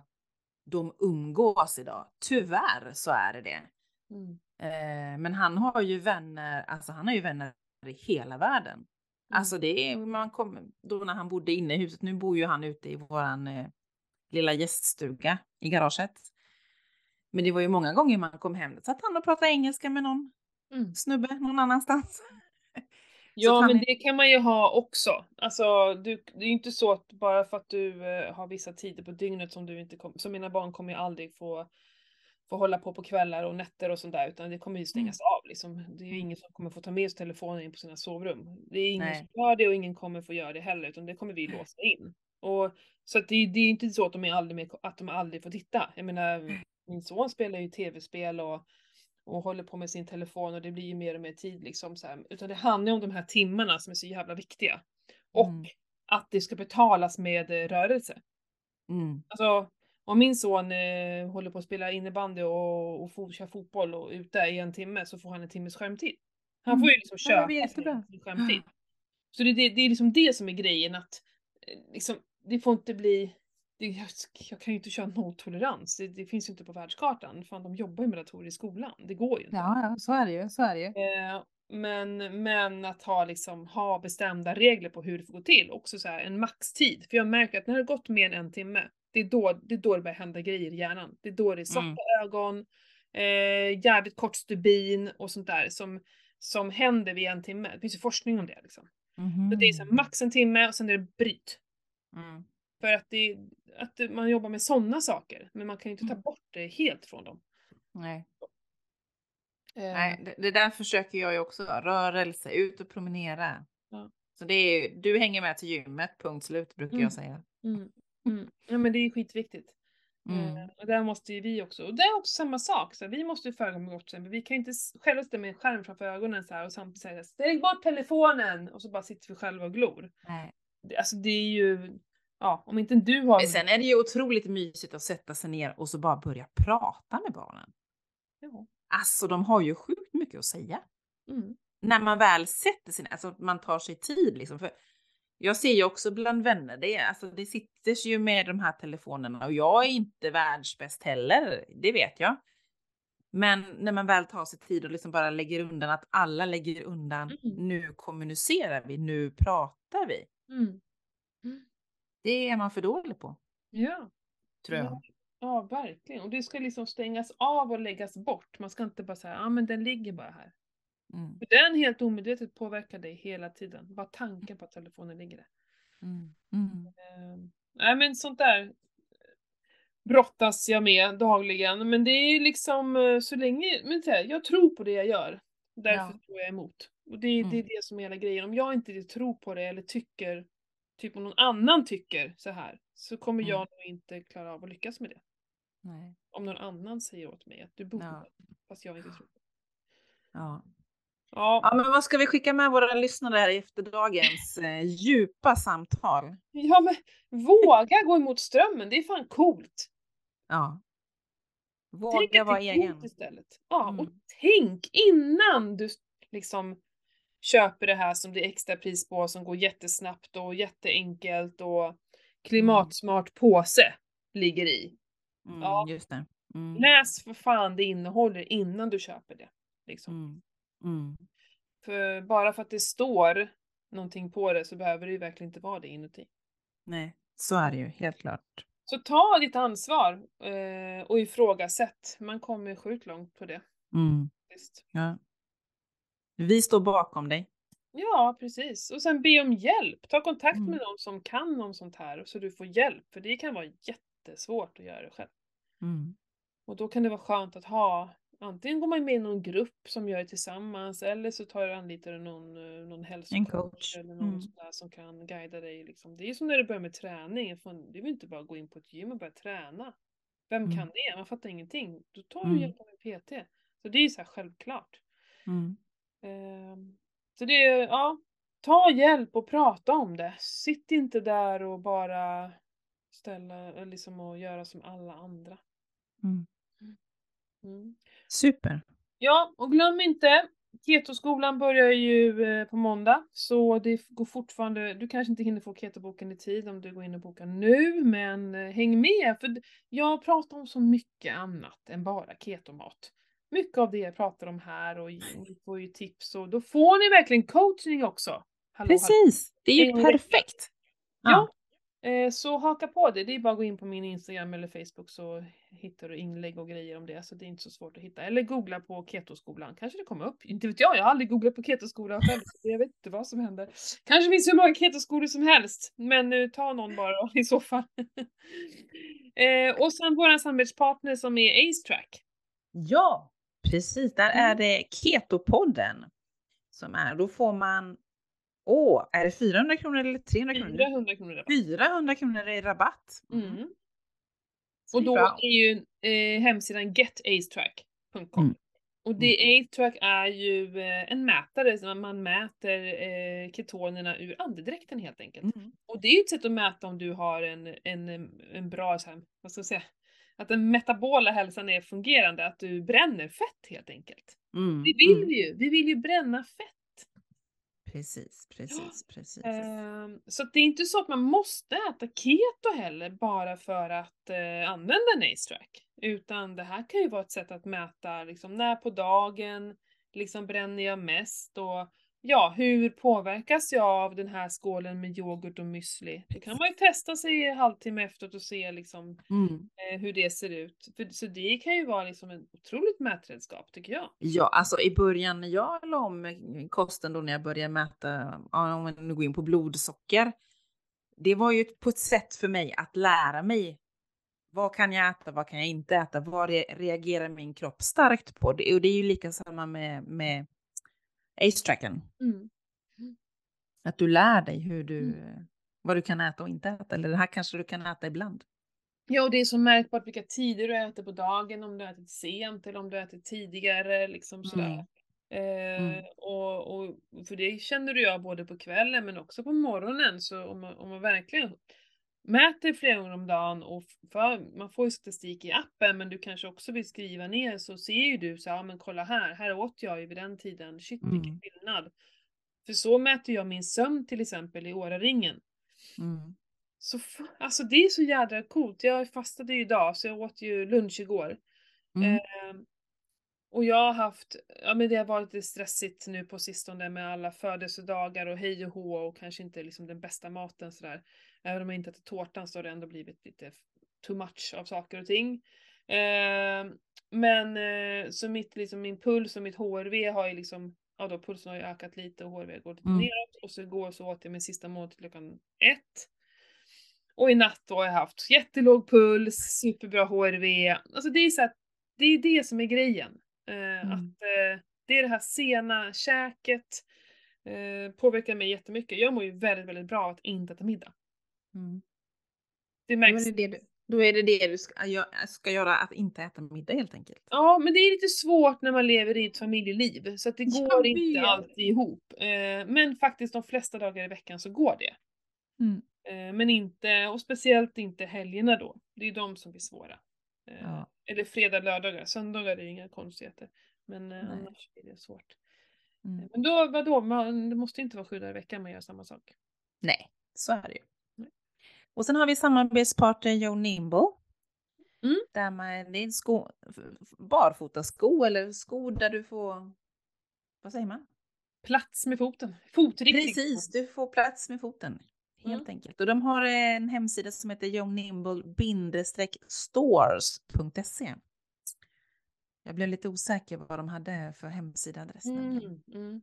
[SPEAKER 2] de umgås idag. Tyvärr så är det det.
[SPEAKER 1] Mm.
[SPEAKER 2] Eh, men han har ju vänner, alltså han har ju vänner i hela världen. Alltså det är, man kommer, då när han bodde inne i huset, nu bor ju han ute i våran eh, lilla gäststuga i garaget. Men det var ju många gånger man kom hem, satt han och pratade engelska med någon
[SPEAKER 1] Mm.
[SPEAKER 2] snubbe någon annanstans.
[SPEAKER 1] Ja, men
[SPEAKER 2] är-
[SPEAKER 1] det kan man ju ha också. Alltså, du, det är ju inte så att bara för att du eh, har vissa tider på dygnet som du inte kommer, så mina barn kommer ju aldrig få, få hålla på på kvällar och nätter och sånt där, utan det kommer ju stängas av liksom. Det är ju
[SPEAKER 2] Mm.
[SPEAKER 1] ingen som kommer få ta med sig telefonen in på sina sovrum. Det är ingen
[SPEAKER 2] Nej.
[SPEAKER 1] som gör det och ingen kommer få göra det heller, utan det kommer vi låsa in. Och, så att det, det är inte så att de, är aldrig med, att de aldrig får titta. Jag menar, min son spelar ju tv-spel och och håller på med sin telefon och det blir ju mer och mer tid liksom så här. Utan det handlar om de här timmarna som är så jävla viktiga. Och
[SPEAKER 2] Mm.
[SPEAKER 1] att det ska betalas med rörelse.
[SPEAKER 2] Mm.
[SPEAKER 1] Alltså om min son eh, håller på att spela innebandy och, och fo- kör fotboll och ute i en timme så får han en timmes skärmtid. Han får ju liksom
[SPEAKER 2] Ja,
[SPEAKER 1] köpa
[SPEAKER 2] jättebra.
[SPEAKER 1] sin, sin skärmtid. Så det, det, det är liksom det som är grejen att eh, liksom, det får inte bli det, jag, jag kan ju inte köra nolltolerans, det, det finns ju inte på världskartan. Fan, de jobbar ju med datorer i skolan. Det går ju inte.
[SPEAKER 2] Ja, ja, så är det ju, så är det ju.
[SPEAKER 1] Eh, men, men att ha, liksom, ha bestämda regler på hur det får gå till. Också så här, en maxtid. För jag märker att när det har gått mer än en timme, det är då det, är då det börjar hända grejer i hjärnan. Det är då det är svarta
[SPEAKER 2] Mm.
[SPEAKER 1] ögon, eh, jävligt kort stubin och sånt där som, som händer vid en timme. Det finns ju forskning om det. Liksom. Så det är så här, max en timme och sen är det bryt.
[SPEAKER 2] Mm.
[SPEAKER 1] För att, det, att man jobbar med sådana saker, men man kan ju inte ta
[SPEAKER 2] Mm.
[SPEAKER 1] bort det helt från dem.
[SPEAKER 2] Nej.
[SPEAKER 1] Eh,
[SPEAKER 2] Nej, det, det där försöker jag ju också. Rörelse, ut och promenera.
[SPEAKER 1] Ja.
[SPEAKER 2] Så det är ju, du hänger med till gymmet, punkt slut brukar
[SPEAKER 1] Mm.
[SPEAKER 2] jag säga.
[SPEAKER 1] Mm, mm. Ja men det är skitviktigt.
[SPEAKER 2] Mm.
[SPEAKER 1] Eh, och där måste ju vi också, och det är också samma sak, så här, vi måste ju föregå med gott exempel. Vi kan ju inte själva sitta med en skärm framför ögonen så här och samtidigt säga stäng bort telefonen! Och så bara sitter vi själva och glor.
[SPEAKER 2] Nej.
[SPEAKER 1] Det, alltså det är ju, ja om inte du har...
[SPEAKER 2] Men sen är det ju otroligt mysigt att sätta sig ner och så bara börja prata med barnen.
[SPEAKER 1] Ja.
[SPEAKER 2] Alltså de har ju sjukt mycket att säga.
[SPEAKER 1] Mm.
[SPEAKER 2] När man väl sätter sig ner, alltså man tar sig tid liksom. För Jag ser ju också bland vänner, det, alltså, det sitter ju med de här telefonerna och jag är inte världsbäst heller, det vet jag. Men när man väl tar sig tid och liksom bara lägger undan att alla lägger undan,
[SPEAKER 1] Mm.
[SPEAKER 2] nu kommunicerar vi, nu pratar vi.
[SPEAKER 1] Mm. Mm.
[SPEAKER 2] Det är man för dålig på,
[SPEAKER 1] Ja.
[SPEAKER 2] tror jag.
[SPEAKER 1] Ja. ja, verkligen. Och det ska liksom stängas av och läggas bort. Man ska inte bara säga, ja men den ligger bara här.
[SPEAKER 2] Mm.
[SPEAKER 1] För den helt omedvetet påverkar dig hela tiden. Bara tanken på att telefonen ligger där.
[SPEAKER 2] Mm. Mm.
[SPEAKER 1] Nej men sånt där brottas jag med dagligen. Men det är liksom eh, så länge, men så här, jag tror på det jag gör. Därför
[SPEAKER 2] Ja.
[SPEAKER 1] tror jag emot. Och det, är- det är
[SPEAKER 2] Mm.
[SPEAKER 1] det som är hela grejen. Om jag inte tror på det eller tycker, typ om någon annan tycker så här, så kommer jag
[SPEAKER 2] Mm.
[SPEAKER 1] nog inte klara av att lyckas med det.
[SPEAKER 2] Nej.
[SPEAKER 1] Om någon annan säger åt mig att du borde,
[SPEAKER 2] Ja.
[SPEAKER 1] fast jag inte tror.
[SPEAKER 2] Ja.
[SPEAKER 1] Ja,
[SPEAKER 2] ja, men vad ska vi skicka med våra lyssnare här efter dagens eh, djupa samtal?
[SPEAKER 1] ja men våga gå emot strömmen, det är fan coolt.
[SPEAKER 2] Ja. Våga vara egen.
[SPEAKER 1] istället. Ja, och
[SPEAKER 2] Mm.
[SPEAKER 1] tänk innan du liksom köper det här som det är extra pris på som går jättesnabbt och jätteenkelt och klimatsmart påse ligger i.
[SPEAKER 2] Mm,
[SPEAKER 1] Ja.
[SPEAKER 2] Just det. Mm.
[SPEAKER 1] Läs för fan det innehåller innan du köper det. Liksom.
[SPEAKER 2] Mm.
[SPEAKER 1] För bara för att det står någonting på det så behöver det ju verkligen inte vara det inuti.
[SPEAKER 2] Nej, så är det ju helt klart.
[SPEAKER 1] Så ta ditt ansvar eh, och ifrågasätt. Man kommer sjukt långt på det.
[SPEAKER 2] Mm. Ja. Vi står bakom dig.
[SPEAKER 1] Ja, precis. Och sen be om hjälp. Ta kontakt
[SPEAKER 2] Mm.
[SPEAKER 1] med någon som kan om sånt här så du får hjälp. För det kan vara jättesvårt att göra det själv.
[SPEAKER 2] Mm.
[SPEAKER 1] Och då kan det vara skönt att ha, antingen går man med i någon grupp som gör det tillsammans eller så tar du anlitar du någon, eh, någon hälsocoach
[SPEAKER 2] coach.
[SPEAKER 1] eller någon
[SPEAKER 2] Mm.
[SPEAKER 1] sån där som kan guida dig. Liksom. Det är som när du börjar med träning. Fan, Det väl inte bara gå in på ett gym och börja träna. Vem
[SPEAKER 2] Mm.
[SPEAKER 1] kan det? Man fattar ingenting. Då tar du
[SPEAKER 2] Mm.
[SPEAKER 1] hjälp av en PT. Så det är ju så här självklart.
[SPEAKER 2] Mm.
[SPEAKER 1] Ehm, Så det är, ja, ta hjälp och prata om det. Sitt inte där och bara ställa, liksom och göra som alla andra.
[SPEAKER 2] Mm.
[SPEAKER 1] Mm.
[SPEAKER 2] Super.
[SPEAKER 1] Ja, och glöm inte, Ketoskolan börjar ju eh, på måndag, så det går fortfarande, du kanske inte hinner få ketoboken i tid om du går in och bokar nu, men eh, häng med, för jag pratar om så mycket annat än bara ketomat. Mycket av det jag pratar om här och ni får ju tips och då får ni verkligen coaching också. Hallå, hallå.
[SPEAKER 2] Precis. Det är ju
[SPEAKER 1] vecka.
[SPEAKER 2] perfekt.
[SPEAKER 1] Ja, eh, så haka på det. Det är bara att gå in på min Instagram eller Facebook så hittar du inlägg och grejer om det. Så det är inte så svårt att hitta. Eller googla på Ketoskolan. Kanske det kommer upp. Inte vet jag, jag har aldrig googlat på Ketoskolan själv. så Jag vet inte vad som händer. Kanske finns hur många ketoskolor som helst. Men eh, ta någon bara i så fall. eh, och sen våran samarbetspartner som är AceTrack.
[SPEAKER 2] Ja, precis. Där är
[SPEAKER 1] Mm.
[SPEAKER 2] det Ketopodden som är. Då får man, åh, är det 400 kronor eller 300 kronor?
[SPEAKER 1] 400 kronor rabatt.
[SPEAKER 2] 400 kronor i rabatt.
[SPEAKER 1] Mm.
[SPEAKER 2] Så
[SPEAKER 1] Och då
[SPEAKER 2] bra.
[SPEAKER 1] är ju eh, hemsidan getacetrack.com.
[SPEAKER 2] Mm.
[SPEAKER 1] Och det AceTrack är ju eh, en mätare som man mäter eh, ketonerna ur andedräkten helt enkelt.
[SPEAKER 2] Mm.
[SPEAKER 1] Och det är ju ett sätt att mäta om du har en, en, en bra, så här, vad ska jag säga, att den metabola hälsan är fungerande, att du bränner fett helt enkelt.
[SPEAKER 2] Mm.
[SPEAKER 1] Det vill
[SPEAKER 2] mm.
[SPEAKER 1] vi ju, vi vill ju bränna fett.
[SPEAKER 2] Precis, precis, precis.
[SPEAKER 1] Ehm, så det är inte så att man måste äta keto heller bara för att eh, använda en AceTrack. Utan det här kan ju vara ett sätt att mäta liksom, när på dagen liksom, bränner jag mest och ja, hur påverkas jag av den här skålen med yoghurt och müsli? Det kan man ju testa sig en halvtimme efteråt och se liksom,
[SPEAKER 2] Mm.
[SPEAKER 1] eh, hur det ser ut. För, så det kan ju vara liksom ett otroligt mätredskap tycker jag.
[SPEAKER 2] Ja, alltså i början när jag la om kosten då när jag började mäta, om man nu går in på blodsocker. Det var ju på ett sätt för mig att lära mig. Vad kan jag äta? Vad kan jag inte äta? Vad re- reagerar min kropp starkt på? Det, och det är ju lika samma med, med ACE-tracken.
[SPEAKER 1] Mm.
[SPEAKER 2] Att du lär dig hur du,
[SPEAKER 1] Mm.
[SPEAKER 2] vad du kan äta och inte äta. Eller det här kanske du kan äta ibland.
[SPEAKER 1] Ja, och det är så märkbart vilka tider du äter på dagen, om du äter sent eller om du äter tidigare, liksom sådär.
[SPEAKER 2] Mm.
[SPEAKER 1] Eh,
[SPEAKER 2] Mm.
[SPEAKER 1] och, och för det känner du jag både på kvällen men också på morgonen, så om man, om man verkligen mäter flera gånger om dagen och för, man får ju statistik i appen men du kanske också vill skriva ner så ser ju du så ja men kolla här, här åt jag ju vid den tiden, shit vilken
[SPEAKER 2] Mm.
[SPEAKER 1] skillnad. För så mäter jag min sömn till exempel i Åraringen.
[SPEAKER 2] Mm.
[SPEAKER 1] Så alltså det är så jädra coolt. Jag fastade ju idag så jag åt ju lunch igår.
[SPEAKER 2] Mm.
[SPEAKER 1] Ehm, och jag har haft, ja men det har varit lite stressigt nu på sistone med alla födelsedagar och hej och hå och kanske inte liksom den bästa maten sådär. Även om jag inte äter tårtan så har det ändå blivit lite too much av saker och ting. Ehm, men eh, så mitt, liksom, min puls och mitt HRV har ju liksom, ja då pulsen har ju ökat lite och HRV går lite
[SPEAKER 2] Mm.
[SPEAKER 1] neråt och så igår så åt jag min sista mål till klockan ett. Och i natt då har jag haft jättelåg puls, superbra HRV. Alltså det är så att det är det som är grejen. Eh,
[SPEAKER 2] Mm.
[SPEAKER 1] Att eh, det är det här sena käket. Påverkar mig jättemycket. Jag mår ju väldigt, väldigt bra att inte äta middag.
[SPEAKER 2] Mm.
[SPEAKER 1] Det
[SPEAKER 2] Då,
[SPEAKER 1] märks.
[SPEAKER 2] är det det du, då är det det du ska, ska göra, att inte äta middag helt enkelt.
[SPEAKER 1] Ja, men det är lite svårt när man lever i ett familjeliv. Så att det
[SPEAKER 2] Jag
[SPEAKER 1] går inte
[SPEAKER 2] vet.
[SPEAKER 1] alltid ihop. Eh, men faktiskt de flesta dagar i veckan så går det.
[SPEAKER 2] Mm.
[SPEAKER 1] Eh, men inte, och speciellt inte helgerna då. Det är de som blir svåra. Eh,
[SPEAKER 2] Ja.
[SPEAKER 1] Eller fredag, lördagar. Söndagar är inga konstigheter. Men
[SPEAKER 2] Nej.
[SPEAKER 1] annars är det svårt.
[SPEAKER 2] Mm.
[SPEAKER 1] Men då, vadå, man, det måste inte vara sju dagar i veckan man gör samma sak.
[SPEAKER 2] Nej, så är det ju. Och sen har vi samarbetspartner Joe Nimble.
[SPEAKER 1] Mm.
[SPEAKER 2] Där man, det är en sko, barfotasko eller skor där du får, vad säger man?
[SPEAKER 1] Plats med foten. Fotriktning.
[SPEAKER 2] Precis, du får plats med foten. Helt
[SPEAKER 1] Mm.
[SPEAKER 2] enkelt. Och de har en hemsida som heter jonimble-stores.se. Jag blev lite osäker vad de hade för hemsidaadress.
[SPEAKER 1] Mm, mm.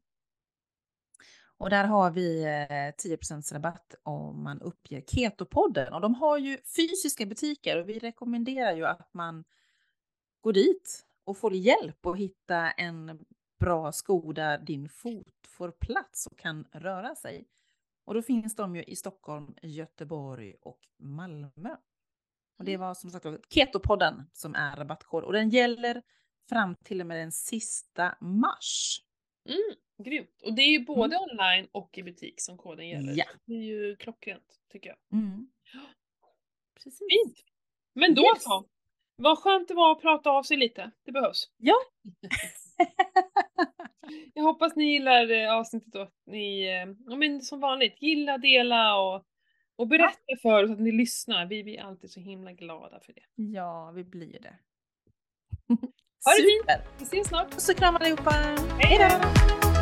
[SPEAKER 2] Och där har vi eh, 10% rabatt om man uppger Ketopodden. Och de har ju fysiska butiker och vi rekommenderar ju att man går dit och får hjälp att hitta en bra sko där din fot får plats och kan röra sig. Och då finns de ju i Stockholm, Göteborg och Malmö. Och det var som sagt Ketopodden som är rabattkod och den gäller fram till och med den sista mars.
[SPEAKER 1] Mm, grymt. Och det är ju både online och i butik som koden gäller.
[SPEAKER 2] Ja.
[SPEAKER 1] Det är ju klockrent, tycker jag.
[SPEAKER 2] Mm. Precis.
[SPEAKER 1] Fint! Men då
[SPEAKER 2] Yes.
[SPEAKER 1] så. Vad skönt det var att prata av sig lite. Det behövs.
[SPEAKER 2] Ja.
[SPEAKER 1] Jag hoppas ni gillar eh, avsnittet och att ni, eh, ja men som vanligt, gilla, dela och, och berätta för oss att ni lyssnar. Vi blir alltid så himla glada för det.
[SPEAKER 2] Ja, vi blir det.
[SPEAKER 1] Ha det fint. Vi ses snart!
[SPEAKER 2] Puss och kram allihopa!
[SPEAKER 1] Hej då!